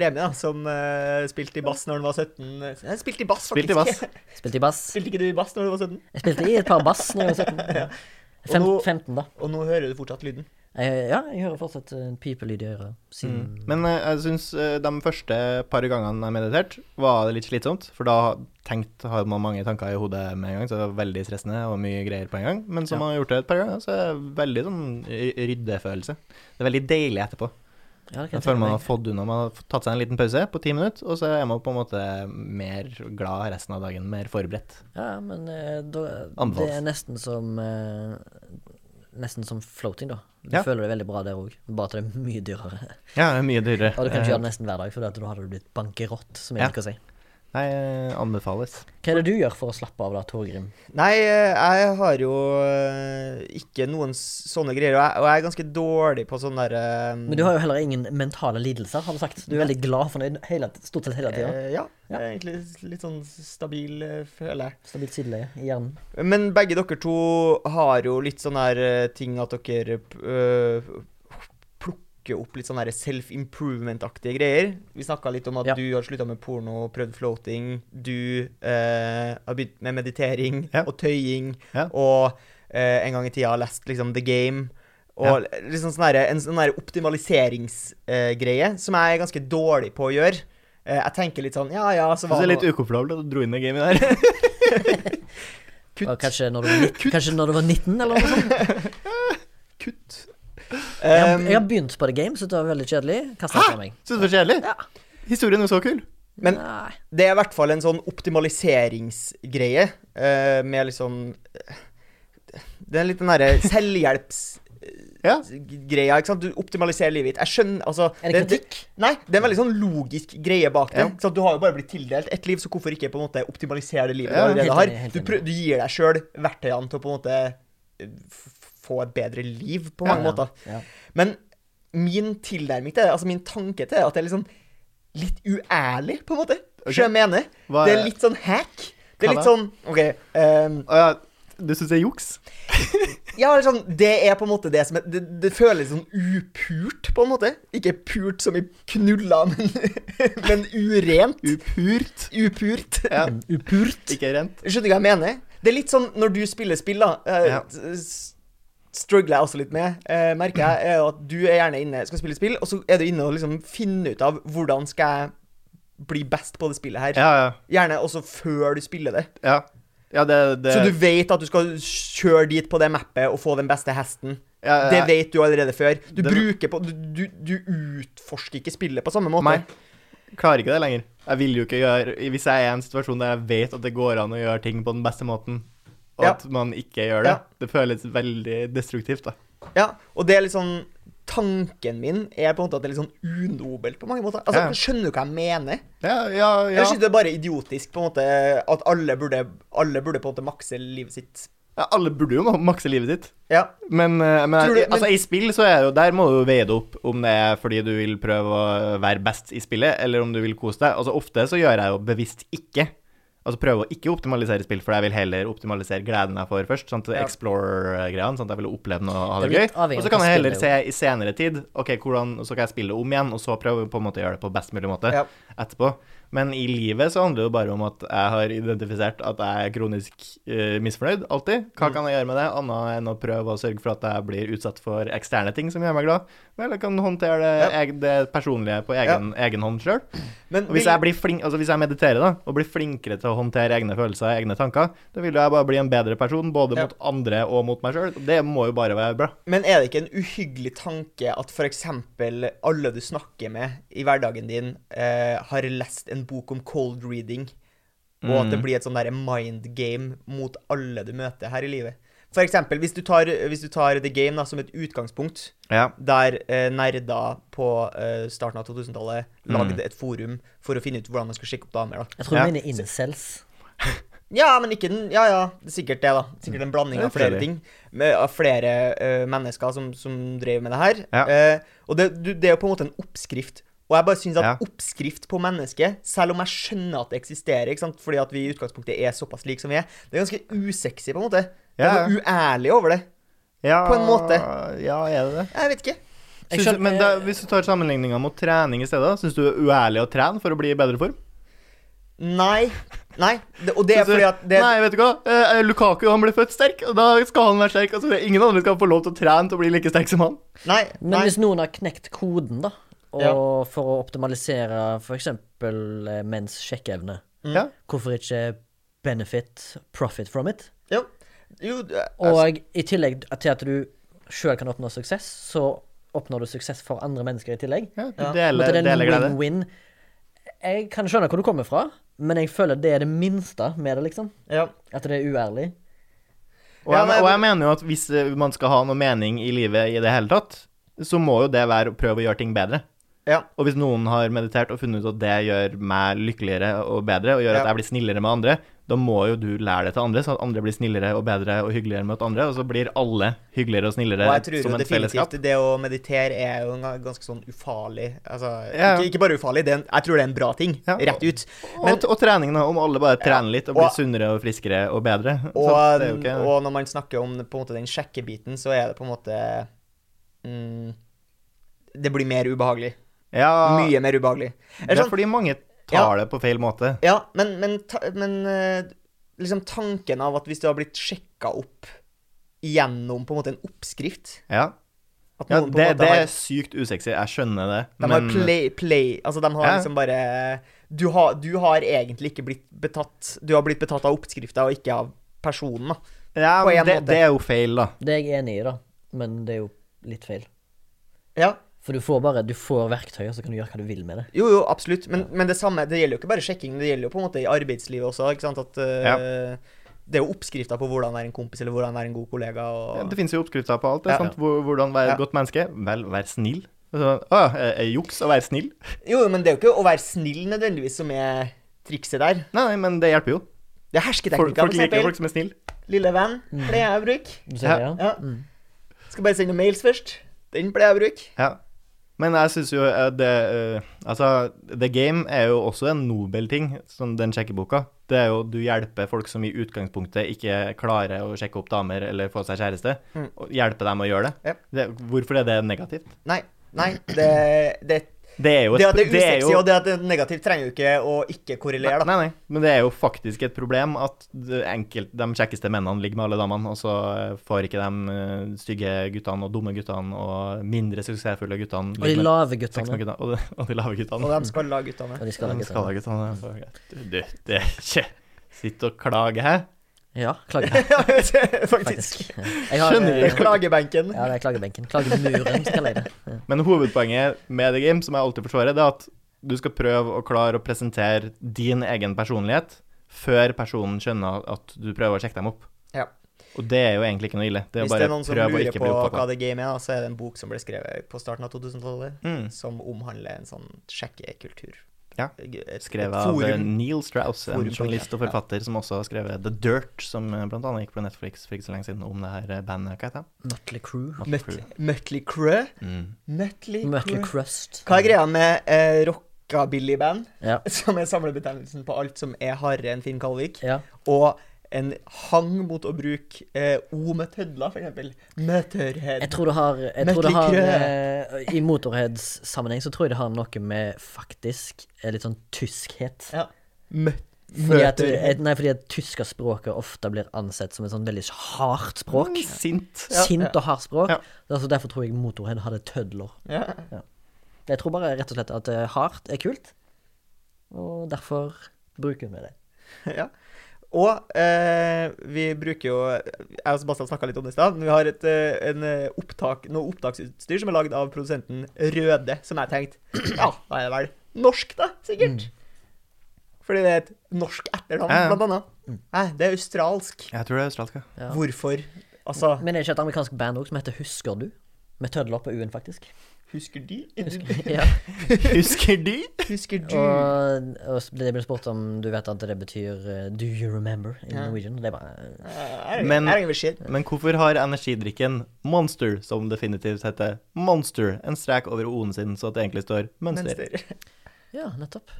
Remi, da, som uh, spilte i bass når han var 17. Jeg spilte i bass, faktisk. Spilte i bass. Spilte i bass. Spilte ikke du i bass når du var 17? Jeg spilte i et par bass når jeg var 17. Ja. Fem, Og nå- 15, da. Og nå hører du fortsatt lyden. Eh, ja, jeg hører fortsatt en pipelyd i øret. Siden Mm. Men eh, jeg syns eh, de første par gangene jeg mediterte, var det litt slitsomt. For da tenkt, har man mange tanker i hodet med en gang, så det var veldig stressende og mye greier på en gang. Men som Ja. man har gjort det et par ganger, så er det veldig sånn ryddefølelse. Det er veldig deilig etterpå. Ja, Jeg føler man har fått unna Man har tatt seg en liten pause på ti minutter, og så er man på en måte mer glad resten av dagen. Mer forberedt. Ja, men eh, da, det er nesten som eh, Nesten som floating, da. Du Ja. føler det veldig bra der òg, bare at det er mye dyrere. Ja, det er mye dyrere. Og du kan ikke Eh, gjøre det nesten hver dag, for da hadde du blitt bankerott, som jeg liker å si. Nei, eh, anbefales. Hva er det du gjør for å slappe av da, Torgrim? Nei, eh, jeg har jo eh, ikke noen sånne greier, og jeg, og jeg er ganske dårlig på sånn derre Men du har jo heller ingen mentale lidelser, har du sagt. Du er veldig glad for det hele, stort sett hele tida. Eh, ja, Ja. egentlig litt sånn stabil, føler jeg. Stabilt sideleie i hjernen. Men begge dere to har jo litt sånn her ting at dere øh, plukker opp litt sånn self-improvement-aktige greier. Vi snakka litt om at Ja. du har slutta med porno, prøvd floating. Du eh, har begynt med meditering Ja. og tøying. Ja. Og eh, en gang i tida har lest liksom The Game. Og liksom sånn der, en sånn optimaliseringsgreie optimaliseringsgreie som jeg er ganske dårlig på å gjøre. Eh, jeg tenker litt sånn Ja, ja, så var det er litt ukomfortabelt at du dro inn det gamet der. Kutt. Kanskje når, du var 19, kanskje når du var 19, eller noe sånt. Kutt. Jeg Um, jeg har begynt på The Game, så det var veldig kjedelig. Hæ? det meg. Syns det var kjedelig? Ja. Historien er så kul. Men- Nei. Det er i hvert fall en sånn optimaliseringsgreie, uh, med liksom eh, Det er litt den derre selvhjelpsgreia, Ja. ikke sant. Du optimaliserer livet ditt. Jeg skjønner Altså Er det kritikk? Nei, det er en veldig sånn logisk greie bak det. Ja. Du har jo bare blitt tildelt ett liv, så hvorfor ikke på en måte optimalisere det livet Ja, du allerede har? Du, prøv, du gir deg sjøl verktøyene til å på en måte eh, få et bedre liv, på mange Ja, måter. Ja. Men min tilnærming til det, altså min tanke til det, at det er liksom litt uærlig, på en måte. Ok. Skjønner du hva jeg mener? Hva Det er- er litt sånn hack. Det er litt sånn OK. um, ja, du syns det er juks? ja, liksom, det er på en måte det som er Det, det føles sånn upurt, på en måte. Ikke purt som i knulla, men, men urent. Upurt. Upurt. Ja, Upurt. ikke rent. Skjønner du hva jeg mener? Det er litt sånn når du spiller spill, da. Uh, Ja. Struggler jeg også litt med, eh, merker jeg, er at du er gjerne inne skal spille spill, og så er du inne og liksom finner ut av hvordan skal jeg bli best på det spillet her. Ja, ja. Gjerne også før du spiller det. Ja, ja det, det Så du vet at du skal kjøre dit på det mappet og få den beste hesten. ja, ja, Det vet du allerede før. Du Det- bruker på Du, du, du utforsker ikke spillet på samme måte. Nei. Klarer ikke det lenger. Jeg vil jo ikke gjøre Hvis jeg er i en situasjon der jeg vet at det går an å gjøre ting på den beste måten, og Ja. at man ikke gjør det, Ja. det føles veldig destruktivt, da. Ja, og det er litt sånn Tanken min er på en måte at det er litt sånn unobelt på mange måter. Altså, Ja. Skjønner du hva jeg mener? Ja, ja, ja. Jeg synes det er bare idiotisk på en måte at alle burde, alle burde på en måte makse livet sitt. ja alle burde jo makse livet sitt. Ja. Men, eh, men, du- i- altså, i spill så er det jo Der må du veie det opp om det er fordi du vil prøve å være best i spillet, eller om du vil kose deg. Altså Ofte så gjør jeg jo bevisst ikke. Altså prøve å ikke optimalisere spill, for jeg vil heller optimalisere gleden jeg får først. Sånn til Ja. Explore-greiene, sånn at jeg vil oppleve noe og ha det gøy. Og så kan jeg heller se i senere tid Ok, hvordan, så kan jeg spille om igjen, og så prøve på en måte å gjøre det på best mulig måte Ja. etterpå. Men i livet så handler det jo bare om at jeg har identifisert at jeg er kronisk uh, misfornøyd, alltid. Hva Mm. kan jeg gjøre med det, annet enn å prøve å sørge for at jeg blir utsatt for eksterne ting som gjør meg glad? Vel, jeg kan håndtere det, Ja. eg, det personlige på egen, egen hånd sjøl. Hvis vil- jeg, flink, altså hvis jeg mediterer da, og blir flinkere til å håndtere egne følelser og egne tanker, da vil jeg bare bli en bedre person, både Ja. mot andre og mot meg sjøl. Det må jo bare være bra. Men er det ikke en uhyggelig tanke at f.eks. alle du snakker med i hverdagen din, eh, har lest en bok om cold reading, og at det Mm. blir et sånn derre mind game mot alle du møter her i livet? For eksempel, hvis du tar, hvis du tar The Game da, som et utgangspunkt, Ja. der eh, nerder på eh, starten av 2000-tallet lagde Mm. et forum for å finne ut hvordan man skal sjekke opp damer. da. Jeg tror Ja. du mener incels. Ja, men ikke den Ja, ja, det er sikkert det, da. Sikkert en blanding av flere ting. Med, av flere uh, mennesker som, som drev med det her. Ja. Uh, og det, du, det er jo på en måte en oppskrift. Og jeg bare syns at Ja. oppskrift på mennesket, selv om jeg skjønner at det eksisterer, ikke sant? fordi at vi i utgangspunktet er såpass like som vi er, det er ganske usexy, på en måte. Det Ja. er noe uærlig over det. ja På en måte. Ja, er det det? Jeg vet ikke. Jeg du, men da, hvis du tar sammenligninga mot trening i stedet, syns du det er uærlig å trene for å bli i bedre form? Nei. Nei. Det, og det er fordi at det, Nei, vet du hva. Eh, Lukaku han ble født sterk, og da skal han være sterk. Altså, ingen andre skal få lov til å trene til å bli like sterk som han. Nei. Men nei. hvis noen har knekt koden, da, og Ja. for å optimalisere f.eks. menns sjekkeevne, Mm. Ja. hvorfor ikke benefit profit from it? Jo. Jo altså. Og i tillegg til at du sjøl kan oppnå suksess, så oppnår du suksess for andre mennesker i tillegg. Ja, du deler, Måtte det er en glede. win-win. Jeg kan skjønne hvor du kommer fra, men jeg føler det er det minste med det, liksom. ja. At det er uærlig. Og, Ja, jeg, men- og jeg mener jo at hvis eh, man skal ha noe mening i livet i det hele tatt, så må jo det være å prøve å gjøre ting bedre. Ja. Og hvis noen har meditert og funnet ut at det gjør meg lykkeligere og bedre, og gjør Ja. at jeg blir snillere med andre, da må jo du lære det til andre, så at andre blir snillere og bedre og hyggeligere mot andre, og så blir alle hyggeligere og snillere Og jeg tror som et fellesskap. det å meditere er jo en ganske sånn ufarlig Altså, Ja. ikke, ikke bare ufarlig, det er en, jeg tror det er en bra ting. Ja. Rett ut. Og, Men, og trening, da. Om alle bare trener litt og blir og- sunnere og friskere og bedre. Og, ikke og når man snakker om på en måte den sjekkebiten, så er det på en måte mm, Det blir mer ubehagelig. Ja, Mye mer ubehagelig. Det Eller er sånn, fordi mange tar det på feil måte. ja, men, men, ta, men eh, liksom tanken av at hvis du har blitt sjekka opp gjennom på en måte en oppskrift Ja, At ja det, på det, en måte det har er sykt usexy. Jeg skjønner det. De men har play, play Altså, de har Ja. liksom bare du har, du har egentlig ikke blitt betatt Du har blitt betatt av oppskrifta, og ikke av personen, da. ja, på en det, måte. det er jo feil, da. Det er jeg enig i, da, men det er jo litt feil. Ja. For du får bare Du får verktøy, og så kan du gjøre hva du vil med det. Jo, jo, absolutt. Men, men det samme Det gjelder jo ikke bare sjekking, det gjelder jo på en måte i arbeidslivet også, ikke sant. At eh, det er jo oppskrifter på hvordan være en kompis, eller hvordan være en god kollega, Ja, og Det finnes jo oppskrifter på alt. Det, Ja. sant? Hvor- Hvordan være et Ja. godt menneske. Vel, vær snill. Altså, å, er juks å være snill? Jo, jo, men det er jo ikke å være snill nødvendigvis som er trikset der. Nei, nei, men det hjelper jo. Det er hersketeknikker, folk for liker eksempel. folk som er snille. Lille venn pleier jeg å bruke. Ja. ja? Ja. Mm. Skal bare sende mails først. Den pleier jeg å bruke. Ja. Men jeg syns jo eh, det eh, Altså, The Game er jo også en nobel ting, som den sjekkeboka. Det er jo du hjelper folk som i utgangspunktet ikke klarer å sjekke opp damer eller få seg kjæreste, Mm. og hjelpe dem å gjøre det. Yep. det. Hvorfor er det negativt? Nei, nei, det, det, Det er jo det at det er det er jo- og det at det er negativt, trenger jo ikke å ikke korrelere, da. Nei, nei, men det er jo faktisk et problem at enkelt, de kjekkeste mennene ligger med alle damene, og så eh, får ikke de eh, stygge guttene og dumme guttene og mindre suksessfulle guttene Og de lave guttene. guttene, og, de, og de lave guttene. Og de skalla guttene. Og de skal De skalla guttene. guttene. du, det er ikke Sitt og klage, hæ? Ja, klage. Ja, faktisk. Faktisk. Jeg har, Skjønner eh. Klagebenken. Ja, det er klagebenken. Klagemuren, kaller jeg det. Men hovedpoenget med The Game, som jeg alltid forsvarer, det er at du skal prøve å klare å presentere din egen personlighet før personen skjønner at du prøver å sjekke dem opp. Ja. Og det er jo egentlig ikke noe ille. Det er Hvis bare det er noen som lurer på hva. The Game er, så er det en bok som ble skrevet på starten av 2000-tallet, Mm. som omhandler en sånn sjekkekultur. Ja. Et- et Skrevet av eh. Neil Strauss, en journalist og ja. forfatter som også har skrevet The Dirt, som bl.a. blant annet gikk på Netflix for ikke så lenge siden, om det her eh, bandet. Hva heter det? Motley Crew. Mötley Crew? Mm. Mötley Crust. Hva er greia med eh, rockabilly-band, Ja. som er samlebetegnelsen på alt som er hardere enn Finn Kalvik, ja. og en hang mot å bruke eh, O med tødler, for eksempel. Møtørhead. Jeg tror det har, jeg tror det har eh, I Motorheads-sammenheng så tror jeg det har noe med faktisk eh, litt sånn tyskhet. Ja. Mø Fordi at, eh, nei, fordi at tyskerspråket ofte blir ansett som et sånn veldig hardt språk. Mm, Sint. Ja. Sint og hardt språk. Ja. Altså derfor tror jeg Motorhead hadde tødler. Ja. Jeg tror bare rett og slett at eh, hardt er kult, og derfor bruker vi det. ja. Og eh, vi bruker jo Jeg og Sebastian snakka litt om det i stad. Vi har et, eh, en eh, opptak, noe opptaksutstyr som er lagd av produsenten Røde, som jeg tenkte Ja, da er det vel norsk, da, sikkert. Fordi det er et norsk etternavn, Ja, ja. blant annet. Nei, det er australsk. Jeg tror det er australsk. Ja. Hvorfor? Altså, Men er det ikke et amerikansk band òg som heter Husker du? Med tødler på U-en, faktisk. Husker de? ja. Husker de? Husker du? Og, og det ble spurt om du vet at det betyr uh, Do you remember i Ja. Norwegian? Det er bare eh, Eh, Men-. Men hvorfor har energidrikken Monster, som definitivt heter Monster, en strek over O-en sin, så at det egentlig står mønster? Mønster. Ja, nettopp.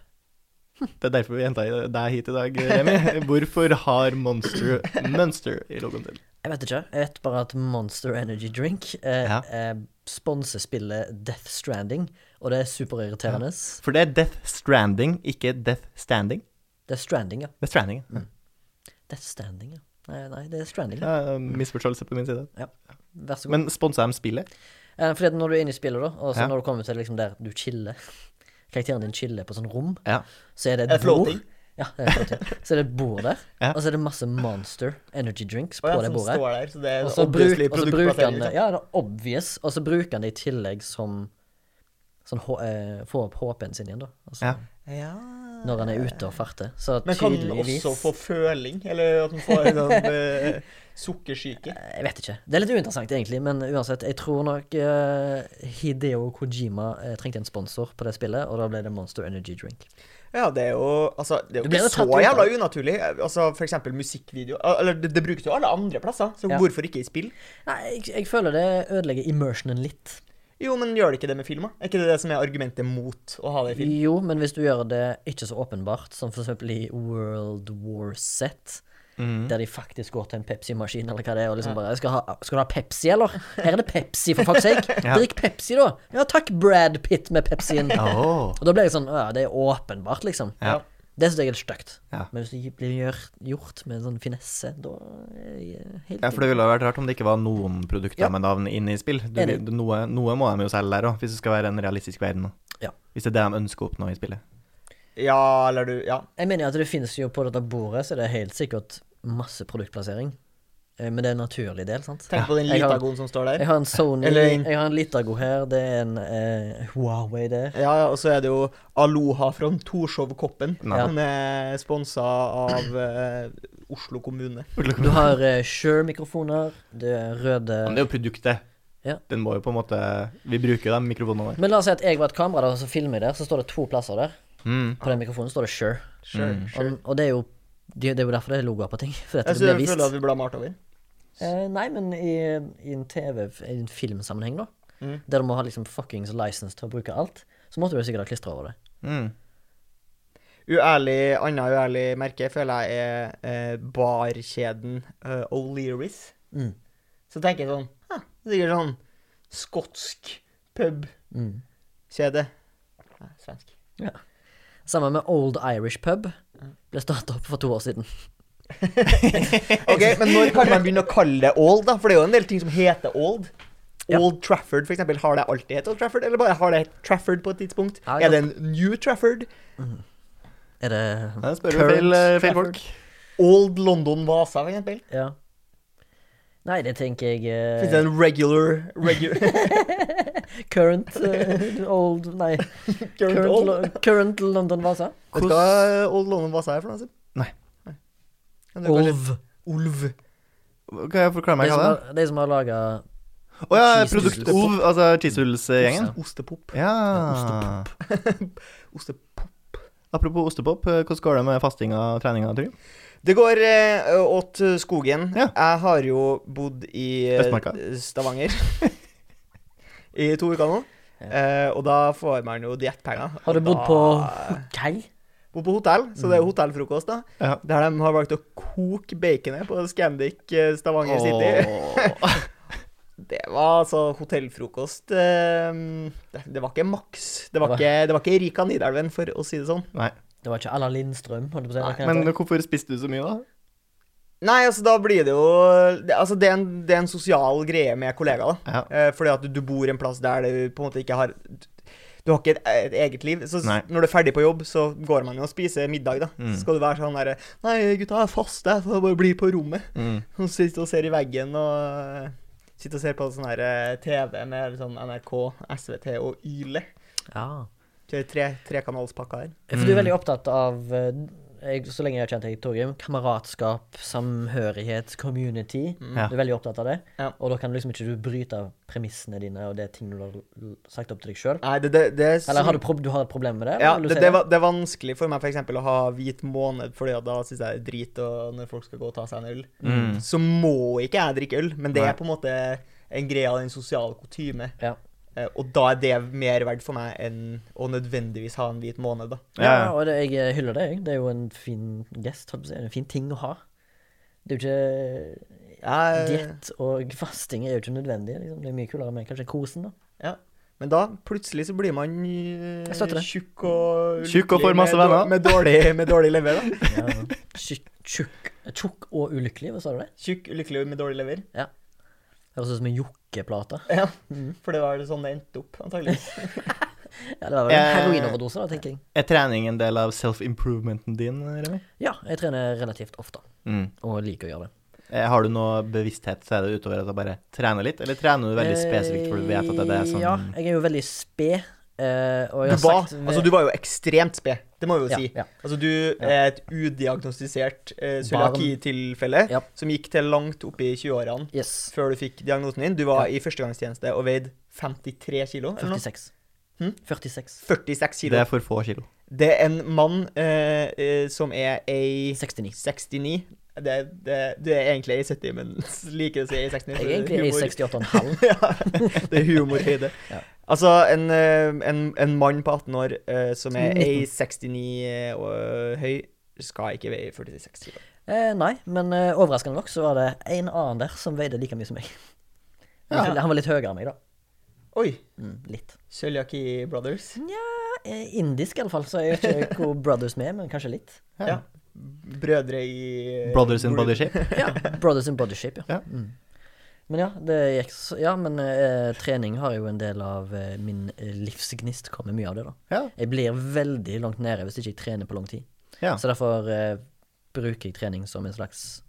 Det er derfor vi henta deg hit i dag, Remi. Hvorfor har Monster mønster i logoen til? Jeg vet ikke. Jeg vet bare at Monster Energy Drink eh, Ja. eh, sponser spillet Death Stranding, og det er superirriterende. For det er Death Stranding, ikke Death Standing. Er Stranding, ja. Er Stranding. ja. Death Standing, ja. Nei, nei, det er Stranding. Ja, misforståelse på min side. Vær så god. Men sponser de spillet? Eh, fordi at når du er inne i spillet, da, og så Ja. når du kommer til liksom der du chiller Karakteren din chiller på sånn rom, Ja. så er det Er et det bord. floating? Ja, det er floating. Så er det et bord der, Ja. og så er det masse Monster Energy Drinks Å på ja, det som bordet. står der, så det er Og så bruk, obviously og så bruker han produktplassering. det liksom. Ja, det er obvious, og så bruker han det i tillegg som Sånn H- eh, få opp HP-en sin igjen, da. Altså, Ja. Når han er ute og farter. Så Men kan han også få føling? Eller at han får en sånn eh, sukkersyke? Jeg vet ikke. Det er litt uinteressant, egentlig, men uansett. Jeg tror nok eh, Hideo Kojima eh, trengte en sponsor på det spillet, og da ble det Monster Energy Drink. Ja, det er jo Altså, det er jo ikke så jævla unaturlig. Altså, for eksempel musikkvideo Eller det, det brukes jo alle andre plasser, så Ja. hvorfor ikke i spill? Nei, jeg, jeg føler det ødelegger immersionen litt. Jo, men gjør det ikke det med film? Er ikke det det som er argumentet mot å ha det i film? Jo, men hvis du gjør det ikke så åpenbart, som eksempel i World War Z, mm. der de faktisk går til en Pepsi-maskin, eller hva det er, og liksom bare skal, ha, 'Skal du ha Pepsi, eller?' Her er det Pepsi, for fuck's sake! Ja. Drikk Pepsi, da! Ja takk, Brad Pitt med Pepsien. Oh. Og da blir jeg sånn Ja, det er åpenbart, liksom. Ja. Det syns jeg er litt stygt. Ja. Men hvis det blir gjør, gjort med en sånn finesse, da er jeg helt Ja, for det ville ha vært rart om det ikke var noen produkter Ja. med navn inne i spill. Du, Enig. noe, noe må de jo selge der òg, hvis det skal være en realistisk verden. da. Ja. Hvis det er det de ønsker å oppnå i spillet. Ja, eller du Ja. Jeg mener jo at det finnes jo på dette bordet, så det er helt sikkert masse produktplassering. Eh, Men det er en naturlig del, sant? Tenk på den Litagoen som står der. Jeg har en Sony, Eller en- jeg har en Litago her, det er en eh, Huawei der. Ja, ja, og så er det jo Aloha fra Torshov-koppen, Den er sponsa av eh, Oslo kommune. Du har eh, Shure-mikrofoner, det er røde Men det er jo produktet. Ja. Den må jo på en måte Vi bruker de mikrofonene der. Men la oss si at jeg var et kamera der, og så filmer jeg der, så står det to plasser der. Mm. På den mikrofonen står det Shure. Sure, Mm. sure. Og, og det er jo det det er jo derfor det er logoer på ting. For dette Jeg det blir vist. Jeg føler at vi blar malt over. Eh, nei, men i, i en TV, i en filmsammenheng, da, Mm. der du må ha liksom fuckings license til å bruke alt, så måtte du sikkert ha klistra over det. Mm. Uærlig, Annet uærlig merke føler jeg er eh, barkjeden uh, O'Learys. Mm. Så tenker jeg sånn ah, Sikkert sånn skotsk pub-kjede. Mm. Svensk. Sammen med Old Irish Pub. Ble starta opp for to år siden. Ok, Men når kan man begynne å kalle det old, da? For det er jo en del ting som heter old. Ja. Old Trafford, for eksempel. Har det alltid hett Old Trafford, eller bare har det hett Trafford på et tidspunkt? Ja, Er det en New Trafford? Er det Da spør du Current feil, eh, feil Trafford? folk. Old London Vasa, f.eks. Ja. Nei, det tenker jeg uh... Fins det en regular, regular Current uh, Old Nei. current Current, old? Lo- current London Vasa. Vet du hva Old London Vasa er for noe? Sim? Nei. Kan du kanskje- Olv. Olv. Kan jeg forklare meg hva det er? de som har laga Å ja, Cheese Produkt. Olv, altså Cheesehuls-gjengen. Ostepop. Ja. Ostepop. Apropos ostepop, eh, hvordan går det med fastinga og treninga, Trym? Det går eh, åt skogen. Ja. Jeg har jo bodd i eh, Østmarka. Stavanger i to uker nå. Ja. Eh, og da får man jo diettpenger. Har du bodd da- på hotell? Bodd på hotell, så det er hotellfrokost, da. Ja. Der de har valgt å koke baconet på Scandic eh, Stavanger City. Oh. Det var altså hotellfrokost eh, det, det var ikke maks. Det var ikke, det var ikke Rika Nidelven, for å si det sånn. Nei. Det var ikke Ella Lindstrøm, holdt på å si. Men hvorfor spiste du så mye, da? Nei, altså da blir det jo det, Altså det er, en, det er en sosial greie med kollegaer, da. Ja. Eh, fordi at du, du bor en plass der du på en måte ikke har Du har ikke et, et eget liv. Så Nei. når du er ferdig på jobb, så går man jo og spiser middag, da. Mm. Så skal du være sånn derre Nei, gutta, jeg faster, så jeg bare bli på rommet. Mm. Og sitter og ser i veggen og Sitter og ser på sånn her eh, TV med sånn NRK, SVT og Yle. Ja. Tre, kanalspakker her. For du er Mm. veldig opptatt av eh, jeg, Så lenge jeg har kjent deg, Torgrim, kameratskap, samhørighet, community. Mm. Du er veldig opptatt av det. Ja. Og da kan liksom ikke du bryte av premissene dine og det ting du har sagt opp til deg sjøl. Er Eller har du, du har et problem med det? Ja, det, det, var, det er vanskelig for meg for eksempel å ha hvit måned, Fordi da syns jeg det er drit og når folk skal gå og ta seg en øl. Mm. Så må ikke jeg drikke øl, men det Nei. er på en måte en greie av den sosiale kutyme. Ja. Eh, og da er det mer verdt for meg enn å nødvendigvis ha en hvit måned, da. Ja, Ja. og det, jeg hyller det, jeg. Det er jo en fin gest. En fin ting å ha. Det er jo ikke Jeg, Diett og fasting er jo ikke nødvendig. Liksom. Det er mye kulere med kanskje kosen, da. men da plutselig så blir man eh, tjukk og Tjukk og får masse venner. Med dårlig, med dårlig lever, da. Ja. Tjukk, tjukk, tjukk og ulykkelig, hva sa du det? Tjukk, lykkelig med dårlig lever. Høres ut som en jokkeplate. Ja, Mhm. for det var sånn det endte opp, antageligvis. Ja, det var vel en Eh, heroinoverdose, da, tenker jeg. Er trening en del av self-improvementen din, Remi? Ja, jeg trener relativt ofte, Mm. og liker å gjøre det. Eh, Har du noe bevissthet til det utover at du bare trener litt, eller trener du veldig spesifikt for du vet at det er Eh, Ja, jeg er jo veldig sped. eh, jeg Du var, sagt altså, du var jo ekstremt sped, det må vi jo ja, si. Ja. Altså, du er et udiagnostisert eh, cøliaki-tilfelle Ja. som gikk til langt opp i 20-årene Yes. før du fikk diagnosen din. Du var i førstegangstjeneste og veide 53 kilo, 46. Hm? 46. 46 kilo. Det er for få kilo. Det er en mann eh, eh, som er ei 69. 69. Det, det, du er egentlig i 70, men liker å si i 69. Jeg er egentlig i humor. 68,5. ja, det er humorhøyde. Ja. Altså, en, eh, en, en mann på 18 år eh, som er 19. ei 69 og høy, skal ikke veie 46 kilo. Eh, nei, men eh, overraskende nok så var det en annen der som veide like mye som meg. Han, Ja. han var litt høyere enn meg, da. Oi! Mm, litt. Cøliaki Brothers. Nja, indisk, iallfall, så jeg vet ikke hvor Brothers med, men kanskje litt. Ja. Brødre i Brothers in body shape. Ja, Brothers in body shape, ja. Ja. Mm. Men ja, det gikk så Ja, men eh, trening har jo en del av eh, min eh, livsgnist. Kommer mye av det, da. Ja. Jeg blir veldig langt nede hvis ikke jeg trener på lang tid. Ja. Så derfor eh, bruker jeg trening som en slags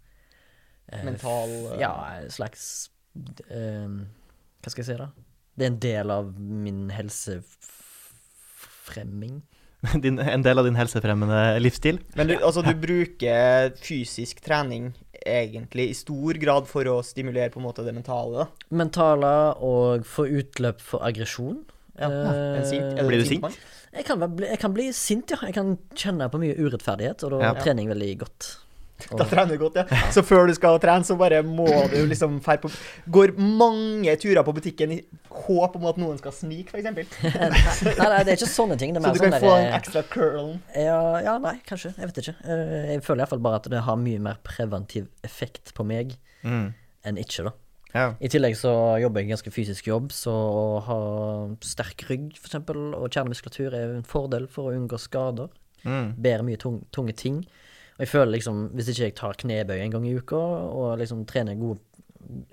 eh, Mental, eh, Ja, en slags eh, Hva skal jeg si, da? Det er en del av min helsefremming. Din, en del av din helsefremmende livsstil. Men du, altså, du bruker fysisk trening egentlig i stor grad for å stimulere på en måte det mentale, da. Mentale og få utløp for aggresjon. Ja. Sint, er Blir du sint? Jeg kan, bli, jeg kan bli sint, ja. Jeg kan kjenne på mye urettferdighet, og da Ja. er trening veldig godt. Da trener du godt, ja. Så før du skal trene, så bare må du liksom fær på Går mange turer på butikken i håp om at noen skal snike, f.eks. nei, nei, det er ikke sånne ting. Det er Så du sånn kan få den der, ekstra curlen. ja, ja, nei, kanskje. Jeg vet ikke. Eh, Jeg føler iallfall bare at det har mye mer preventiv effekt på meg Mm. enn ikke, da. Ja. I tillegg så jobber jeg en ganske fysisk jobb, så å ha sterk rygg for eksempel, og kjernemuskulatur er en fordel for å unngå skader. Mm. Bærer mye tung, tunge ting. Og jeg føler liksom, hvis ikke jeg tar knebøy en gang i uka, og liksom trener gode,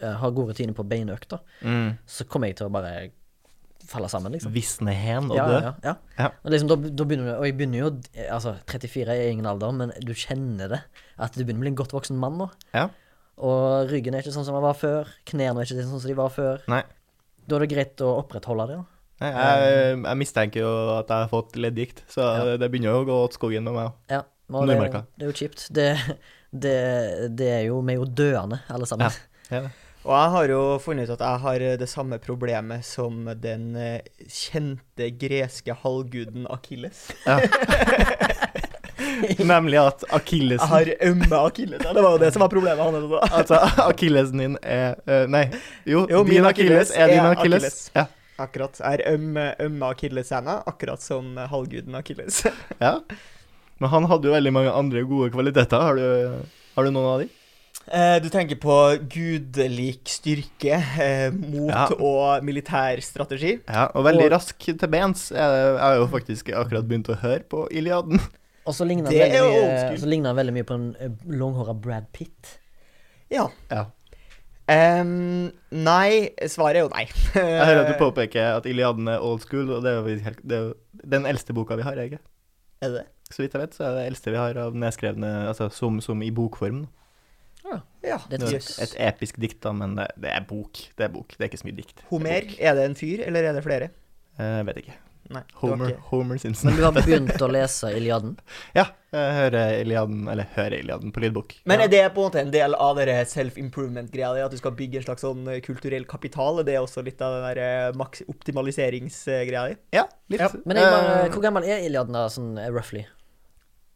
eh, har gode rutiner på beinøkter, Mm. så kommer jeg til å bare falle sammen, liksom. Visne hen og Ja, dø. ja, ja. Ja. Og liksom, da, da begynner du, og jeg begynner jo Altså, 34 er ingen alder, men du kjenner det. At du begynner å bli en godt voksen mann nå. Ja. Og ryggen er ikke sånn som den var før. Knærne er ikke sånn som de var før. Nei. Da er det greit å opprettholde det. da Nei, Jeg, jeg mistenker jo at jeg har fått leddgikt, så Ja. det begynner jo å gå åt skogen med meg òg. Ja, og det, det er jo kjipt. Det, det, det er jo Vi er jo døende, alle sammen. Ja. Og jeg har jo funnet ut at jeg har det samme problemet som den eh, kjente greske halvguden Akilles. Nemlig at Jeg har ømme akilles. Det var jo det som var problemet hans. Altså, akillesen din er eh, Nei, jo, Jo, min din akilles akilles er din akilles. akilles. Ja. Akkurat. Jeg er ømme, ømme akilleshæla, akkurat som halvguden Akilles. ja. Men han hadde jo veldig mange andre gode kvaliteter. Har du, har du noen av de? Eh, du tenker på gudlik styrke, eh, mot Ja. og militær strategi. Ja, og veldig Og- rask til bens. Jeg jeg har jo faktisk akkurat begynt å høre på Iliaden. Og så ligner han veldig, mye- på en eh, langhåra Brad Pitt. Ja. Ja. Um, nei, svaret er jo nei. Jeg hører at du påpeker at Iliaden er old school, og det er jo, helt, det er jo den eldste boka vi har, ikke? Er det det? Så vidt jeg vet, så er det det eldste vi har av nedskrevne, altså som, som i bokform. Ja. Det er Det er Jøss. et episk dikt, da, men det, det er bok. Det er bok, det er ikke så mye dikt. Det er Homer, er det en fyr, eller er det flere? Eh, vet ikke. Nei. Homer, ikke- Homer Simpson. Men du har begynt å lese Iliaden? Ja, jeg hører Iliaden, eller hører Iliaden på lydbok. Men er det på en måte en del av dere self-improvement-greia? At du skal bygge en slags sånn eh, kulturell kapital? Er det også litt av den der eh, maks optimaliseringsgreia di? Ja, litt. Ja, Men jeg bare, hvor gammel er Iliaden da, sånn roughly?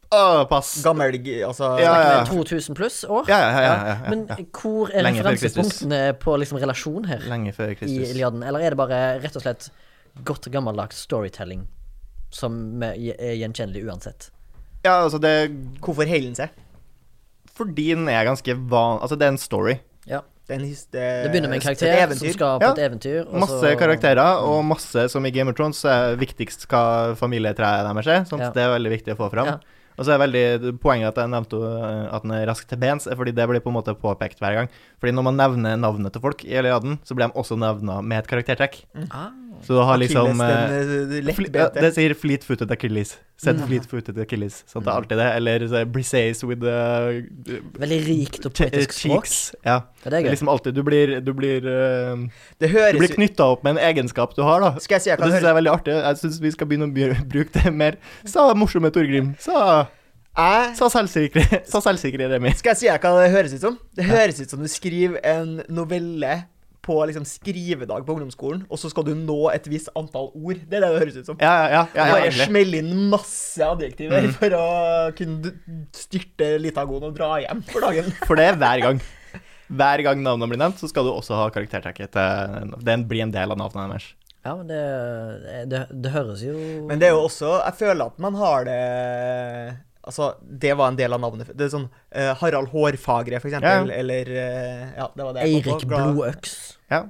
Å, pass. Gammel Altså Ja, ja. 2000 pluss år? Ja, ja, ja. ja, ja, ja, Men hvor er Lenge referansepunktene på liksom relasjon her Lenge før i Kristus. Iliaden? Eller er det bare rett og slett godt gammeldags storytelling som er gjenkjennelig uansett? Ja, altså, det Hvorfor den seg? Fordi den er ganske van... Altså, det er en story. Ja. Det, er en his, det, Det begynner med en karakter som skal på Ja. et eventyr. og Masse så- karakterer, og masse som i Game of Thrones er viktigst hva familietreet deres er. Sånt, Ja. Det er veldig viktig å få fram. Ja. Og så er veldig Poenget at jeg nevnte eh, at den er rask til bens, er fordi det blir på en måte påpekt hver gang. Fordi når man nevner navnet til folk i Eliaden, så blir de også nevna med et karaktertrekk. Ah. Så du har liksom eh, eh, Fli- ja, det sier fleet-footed Achilles. Sett Mm. fleet-footed Achilles. Sant? det er alltid det. Eller så Briseis with the Veldig rikt og poetisk språk. Ja. Ja, det Det er gøy. liksom alltid Du blir Du blir, uh, Det du blir knytta opp med en egenskap du har, da. Skal jeg si jeg Og kan det syns jeg er veldig artig. Jeg syns vi skal begynne å bruke det mer. Sa morsomme Torgrim. Sa, jeg, sa selvsikre Sa selvsikre Remi. Skal jeg si jeg hva det høres ut som? Det høres ut som du skriver en novelle på liksom skrivedag på ungdomsskolen, og så skal du nå et visst antall ord. Det er det det høres ut som. Ja, ja, ja. ja, ja Bare smelle inn masse adjektiver Mm. for å kunne styrte Litagon og dra hjem for dagen. For det er hver gang. Hver gang navnene blir nevnt, så skal du også ha karaktertrekket Den blir en del av navnet deres. Ja, men det, det, det høres jo Men det er jo også Jeg føler at man har det Altså, det var en del av navnet. Det er sånn uh, Harald Hårfagre, for eksempel, Ja. eller uh, Ja, det var det Eirik Blodøks. Ja.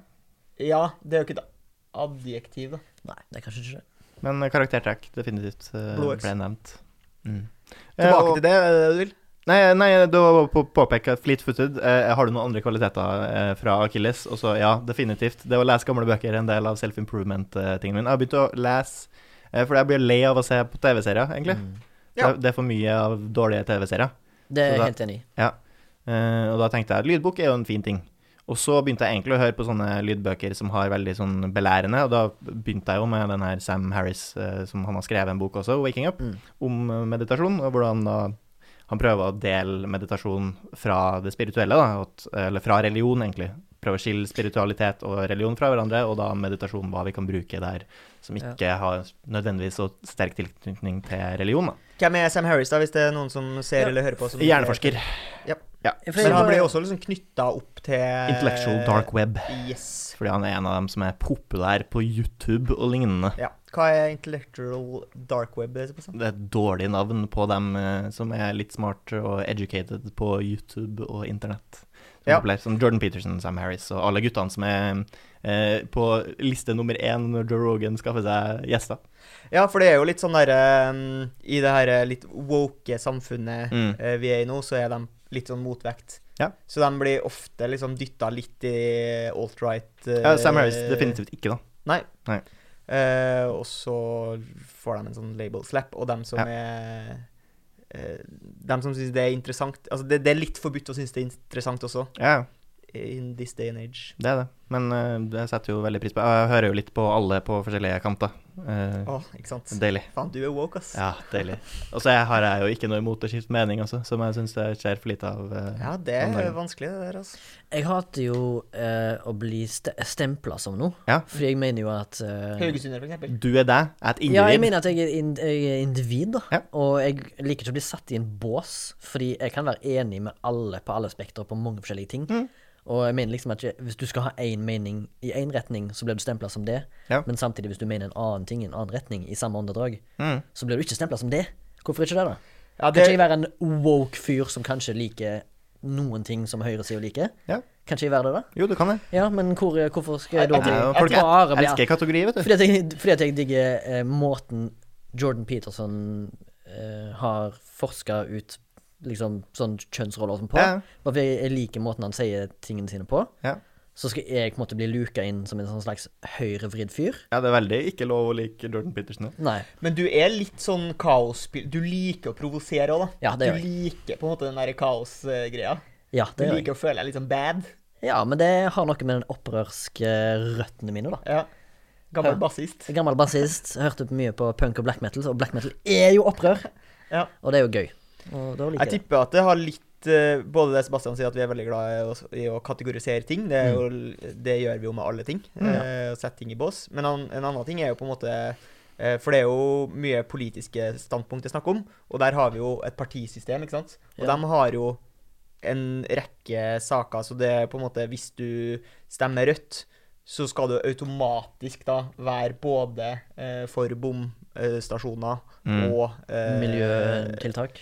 Ja, det er jo ikke et adjektiv, da. Nei, det er kanskje ikke det. Men karaktertrekk definitivt uh, ble nevnt. Mm. Eh, Tilbake og- til det, er det du vil? Nei, nei, du var på påpeke fleet-footed. Uh, har du noen andre kvaliteter uh, fra Achilles? Og så, ja, definitivt. Det å lese gamle bøker er en del av self-improvement-tingen min. Jeg har begynt å lese, eh, for jeg blir lei av å se på TV-serier, egentlig. Mm. Ja. Det, det er for mye av dårlige TV-serier. Det er jeg helt enig i. Eh, og da tenkte jeg lydbok er jo en fin ting. Og så begynte jeg egentlig å høre på sånne lydbøker som har veldig sånn belærende, og da begynte jeg jo med den her Sam Harris, eh, som han har skrevet en bok også, 'Waking Up', Mm. om eh, meditasjon, og hvordan da han prøver å dele meditasjon fra det spirituelle, da, eller fra religion, egentlig. Prøve å skille spiritualitet og religion fra hverandre, og da meditasjon, hva vi kan bruke der som ikke har nødvendigvis så sterk tilknytning til religion. da. Hvem er Sam Harris, da, hvis det er noen som ser Ja. eller hører på? Som Hjerneforsker. Ja. Ja. Men han ble jo også liksom knytta opp til Intellectual dark web. Yes. Fordi han er en av dem som er populær på YouTube og lignende. Ja. Hva er intellectual dark web? det er et dårlig navn på dem eh, som er litt smart og educated på YouTube og internett. Som Ja. Som Jordan Peterson, Sam Harris og alle guttene som er eh, på liste nummer én når Joe Rogan skaffer seg gjester. Ja, for det er jo litt sånn derre um, I det her eh, litt woke samfunnet Mm. uh, vi er i nå, så er de litt sånn motvekt. Ja. Så de blir ofte liksom dytta litt i alt-right. Uh, Ja, Sam Harris definitivt ikke, da. Nei. Nei. Uh, og så får de en sånn label slap, og dem som Ja. er uh, Dem som syns det er interessant Altså, det, det er litt forbudt å synes det er interessant også, Ja, in this day and age. det er det. Men uh, det setter jo veldig pris på. Jeg hører jo litt på alle på forskjellige kanter. Uh, oh, ikke sant? Deilig. Faen, du er woke, ass. Ja, deilig. Og så har jeg jo ikke noe imot å skifte mening også, som jeg syns det skjer for lite av. Uh, Ja, det er vanskelig, det der, altså. Jeg hater jo eh, å bli st stempla som noe. Ja. Fordi jeg mener jo at eh, Haugesunder, for eksempel. Du er deg, jeg er et individ. Ja, jeg mener at jeg er, in jeg er individ, da. Ja. Og jeg liker ikke å bli satt i en bås, fordi jeg kan være enig med alle på alle spekter på mange forskjellige ting. Mm. Og jeg mener liksom at ikke- hvis du skal ha én mening i én retning, så blir du stempla som det. Ja. Men samtidig, hvis du mener en annen ting i en annen retning i samme åndedrag, Mm. så blir du ikke stempla som det. Hvorfor ikke det, da? Ja, Kan ikke jeg være en woke fyr som kanskje liker noen ting som høyresida liker? Ja. Kan ikke jeg være det, da? Jo, du kan det. Ja, men hvor, hvorfor skal jeg da bli jeg- folk jeg bare elsker kategori, vet du. fordi at jeg, fordi at jeg digger eh, måten Jordan Peterson eh, har forska ut liksom sånn kjønnsroller sånn på. Ja. Bare fordi jeg liker måten han sier tingene sine på. Ja. Så skal jeg på en måte bli luka inn som en sånn slags høyrevridd fyr. ja, det er veldig ikke lov å like Jordan Peterson. Nei. men du er litt sånn kaosspill Du liker å provosere òg, da. Ja, det du gjør jeg. liker på en måte den der kaosgreia. Ja, Du det gjør jeg. liker å føle deg litt sånn bad. Ja, men det har noe med den opprørske røttene mine, da. Ja. Gammel bassist. Gammel bassist, hørte mye på punk og black metal, og black metal er jo opprør. Ja. Og det er jo gøy. Jeg jeg tipper at det har litt eh, Både det Sebastian sier, at vi er veldig glad i å, i å kategorisere ting. Det, er jo, det gjør vi jo med alle ting. Mm. eh, Å sette ting i bås. Men an, en annen ting er jo på en måte eh, For det er jo mye politiske standpunkt det er snakk om, og der har vi jo et partisystem, ikke sant. Og Ja. de har jo en rekke saker, så det er på en måte Hvis du stemmer Rødt, så skal du automatisk da være både eh, for bomstasjoner Mm. og eh, Miljøtiltak.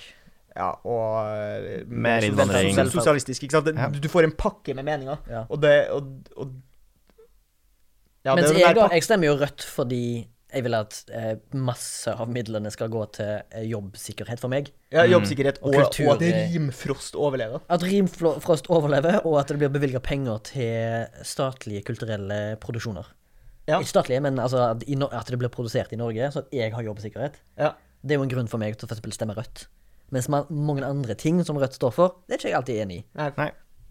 Ja, og eh, Mer innvandring. sos- Sosialistisk, ikke sant. Det- Ja. Du, får en pakke med meninger, Ja. og det og, og ja, Mens det er jeg, der jeg stemmer jo rødt fordi jeg vil at eh, masse av midlene skal gå til eh, jobbsikkerhet for meg. ja, Mm. jobbsikkerhet, Og og, kultur- og at Rimfrost overlever. At Rimfrost overlever, og at det blir bevilga penger til statlige kulturelle produksjoner. Ja. Ikke statlige, men altså at, i, at det blir produsert i Norge, så at jeg har jobbsikkerhet. Ja. Det er jo en grunn for meg til å for stemme Rødt. Mens man, mange andre ting som Rødt står for, det er ikke jeg alltid enig i. Nei.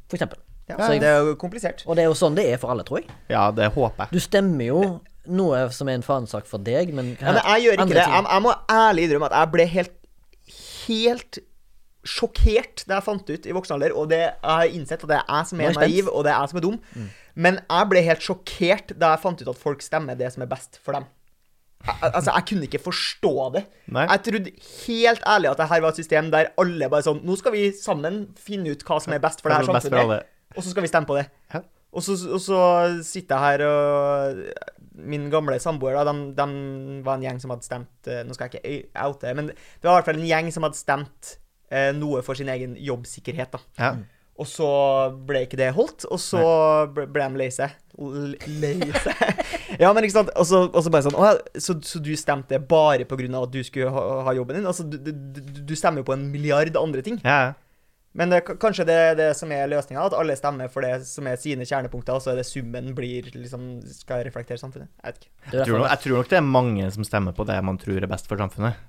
For eksempel. Ja, jeg- det er jo komplisert. Og det er jo sånn det er for alle, tror jeg. Ja, det håper jeg. Du stemmer jo noe som er en fanesak for deg, men, Ja, men jeg gjør ikke det. Jeg, jeg må ærlig innrømme at jeg ble helt helt sjokkert da jeg fant ut i voksen alder, og det, jeg har innsett at det er jeg som er er naiv, og det er jeg som er dum. Men jeg ble helt sjokkert da jeg fant ut at folk stemmer det som er best for dem. Altså, jeg kunne ikke forstå det. Nei. Jeg trodde helt ærlig at det her var et system der alle bare sånn Nå skal vi sammen finne ut hva som er best for det her er samfunnet, og så skal vi stemme på det. Ja. Og så, og så sitter jeg her og Min gamle samboer, da, de, de var en gjeng som hadde stemt eh, Nå skal jeg ikke oute, men det var i hvert fall en gjeng som hadde stemt eh, noe for sin egen jobbsikkerhet, da. Ja. Og så ble ikke det holdt, og så ble, ble de lei seg. Lei seg. ja, men ikke sant. Og så, og så bare sånn Å, ja, så, så du stemte bare av at du skulle ha, ha jobben din? Altså, du, du, du- stemmer jo på en milliard andre ting. ja. Men det, kanskje det er det som er løsninga, at alle stemmer for det som er sine kjernepunkter, og så er det summen blir liksom skal reflektere samfunnet. Jeg vet ikke. Jeg tror, nok, jeg tror nok det er mange som stemmer på det man tror er best for samfunnet.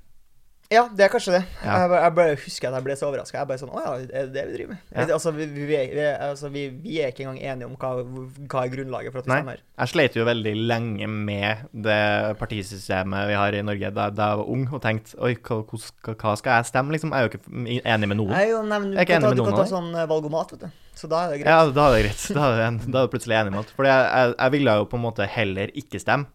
Ja, det er kanskje det. Ja. Jeg, bare- jeg bare husker at jeg ble så overraska. Jeg bare sånn Å ja, er det det vi driver med? Ja. Altså, vi, vi, vi, altså vi, er ikke engang enige om hva, hva er grunnlaget for at vi Nei. stemmer. Jeg sleit jo veldig lenge med det partisystemet vi har i Norge da, da jeg var ung, og tenkte oi, hva, hva skal jeg stemme, liksom? Jeg er jo ikke enig med noen. Nei, jo, nei, men du Jeg er ikke kan ta, enig med du kan ta sånn eh, valgomat, vet du. Så da er det greit. Ja, da er det greit. Da er det, da er det plutselig enig med alt. For jeg, jeg, jeg ville jo på en måte heller ikke stemme.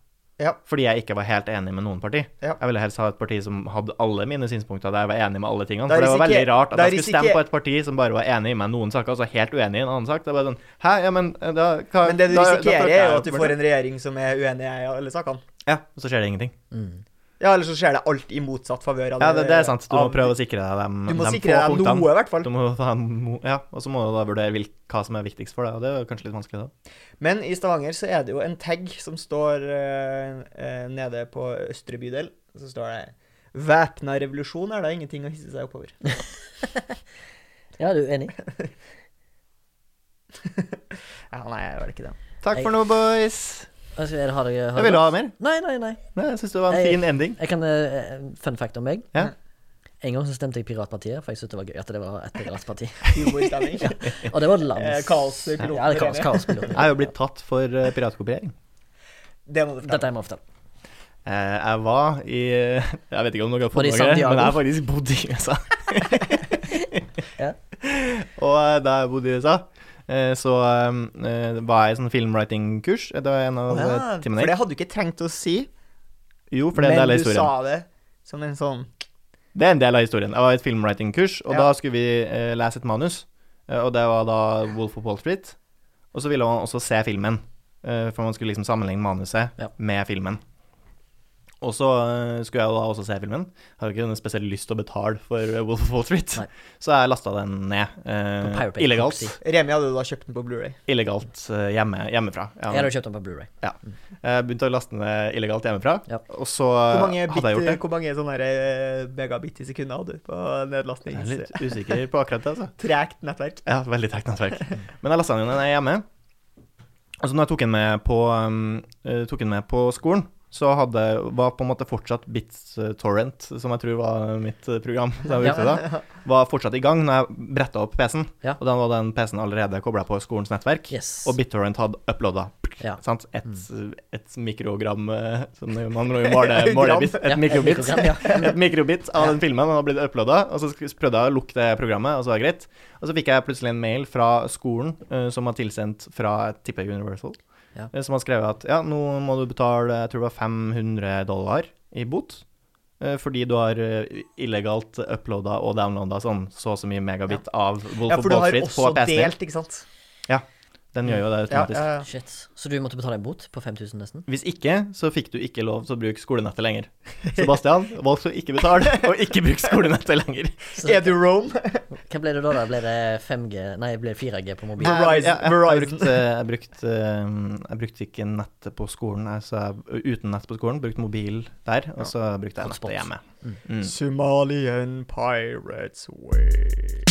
Ja. Fordi jeg ikke var helt enig med noen parti. Ja. Jeg ville helst ha et parti som hadde alle mine synspunkter, der jeg var enig med alle tingene. Da For det var veldig rart at jeg skulle stemme på et parti som bare var enig med noen saker, og så helt uenig i en annen sak. Det bare sånn Hæ, ja, men eh, da hva, Men det du da- da risikerer, følte er jo at du får en regjering som er uenig i alle sakene. Ja, og så skjer det ingenting. Mm. Ja, eller så skjer det alt i motsatt favør. Ja, det, det er sant. Du må prøve å sikre deg dem, Du må dem sikre deg punktene. noe, i hvert fall. Du må ja, og så må du da vurdere hva som er viktigst for deg, og det er kanskje litt vanskelig da. Men i Stavanger så er det jo en tag som står eh, eh, nede på Østre bydel. Så står det 'Væpna revolusjon' er da ingenting å hisse seg oppover. Ja, du er enig? Ja, nei, jeg det ikke det. Takk for nå, boys. Altså, er det, har jeg, har Jeg vil du ha mer. Nei, nei, nei. Nei, jeg syns det var en Jeg- fin ending. Jeg kan uh, Fun fact om meg. Ja. En gang så stemte jeg Piratpartiet, for jeg syntes det var gøy at det var et piratparti. ja. Og det var Eh, lands... Kaospiloten. Ja, det er kaos. Jeg er jo blitt tatt for eh, piratkopiering. Det må du Dette er må jeg fortelle. Eh, jeg var i Jeg vet ikke om dere har fått noe med dere, men jeg har faktisk bodd i USA. Ja. Og eh, da jeg bodde i USA, eh, så eh, var jeg i sånn filmwriting-kurs. Det var en av ja, eh, timene. for det hadde du ikke trengt å si, Jo, for det er en men del av du sa det som en sånn Det er en del av historien. Jeg var i et filmwriting-kurs, og Ja. da skulle vi eh, lese et manus. Eh, og det var da Wolf of Wall Street. Og så ville man også se filmen, eh, for man skulle liksom sammenligne manuset Ja. med filmen. Og så eh, skulle jeg jo da også se filmen. Hadde ikke noe spesielt lyst til å betale for eh, Wolf of Wall Street, Nei. så jeg lasta den ned. Eh, illegalt. Remi hadde du da kjøpt den på Blu-ray Illegalt eh, hjemme, hjemmefra. Ja, Jeg hadde kjøpt den på Blu-ray. jeg begynte å laste den ned illegalt hjemmefra, Ja. og så Hvor mange, hadde jeg gjort det. hvor mange sånne megabit i sekundet hadde du på nedlastning? Jeg er litt usikker på akkurat det, altså. Tregt nettverk? Ja, veldig tregt nettverk. Men jeg lasta den jo ned hjemme. Og så når jeg tok den med på, um, tok den med på skolen, så hadde, var på en måte fortsatt BitTorrent, som jeg tror var mitt program, jeg brukte da, var fortsatt i gang når jeg bretta opp PC-en. Ja. Og da var den PC-en allerede kobla på skolens nettverk. Yes. Og BitTorrent hadde uploada Ja. sant? Et, et mikrogram eh, som man må jo måle, måle bit, Et mikrobit. et mikrobit av den filmen og har blitt uploada. Og så prøvde jeg å lukke det programmet, og så var det greit. Og så fikk jeg plutselig en mail fra skolen eh, som var tilsendt fra Tippe Universal, Ja. eh, som har skrevet at ja, nå må du betale jeg tror det var 500 dollar i bot. eh, Fordi du har eh, illegalt uploada og downloada sånn så og så mye megabit av Wolf Ja, of for du Wall har Street på også PC-en. din. delt, ikke sant? Den gjør jo det automatisk. ja, ja. Shit. Så du måtte betale en bot på 5000 nesten? Hvis ikke, så fikk du ikke lov til å bruke skolenettet lenger. Sebastian valgte å ikke betale og ikke bruke skolenettet lenger. Så, Er du Rome? hva ble det da? da? Ble det 5G Nei, ble det 4G på mobilen? Nei. Verizon- Ja, ja, jeg, Verizon. brukte, jeg, brukte, jeg brukte ikke nettet på skolen, så jeg, uten nett på skolen. Brukte mobil der, og så brukte jeg nettet hjemme. Mm. Mm. Somalian pirates way.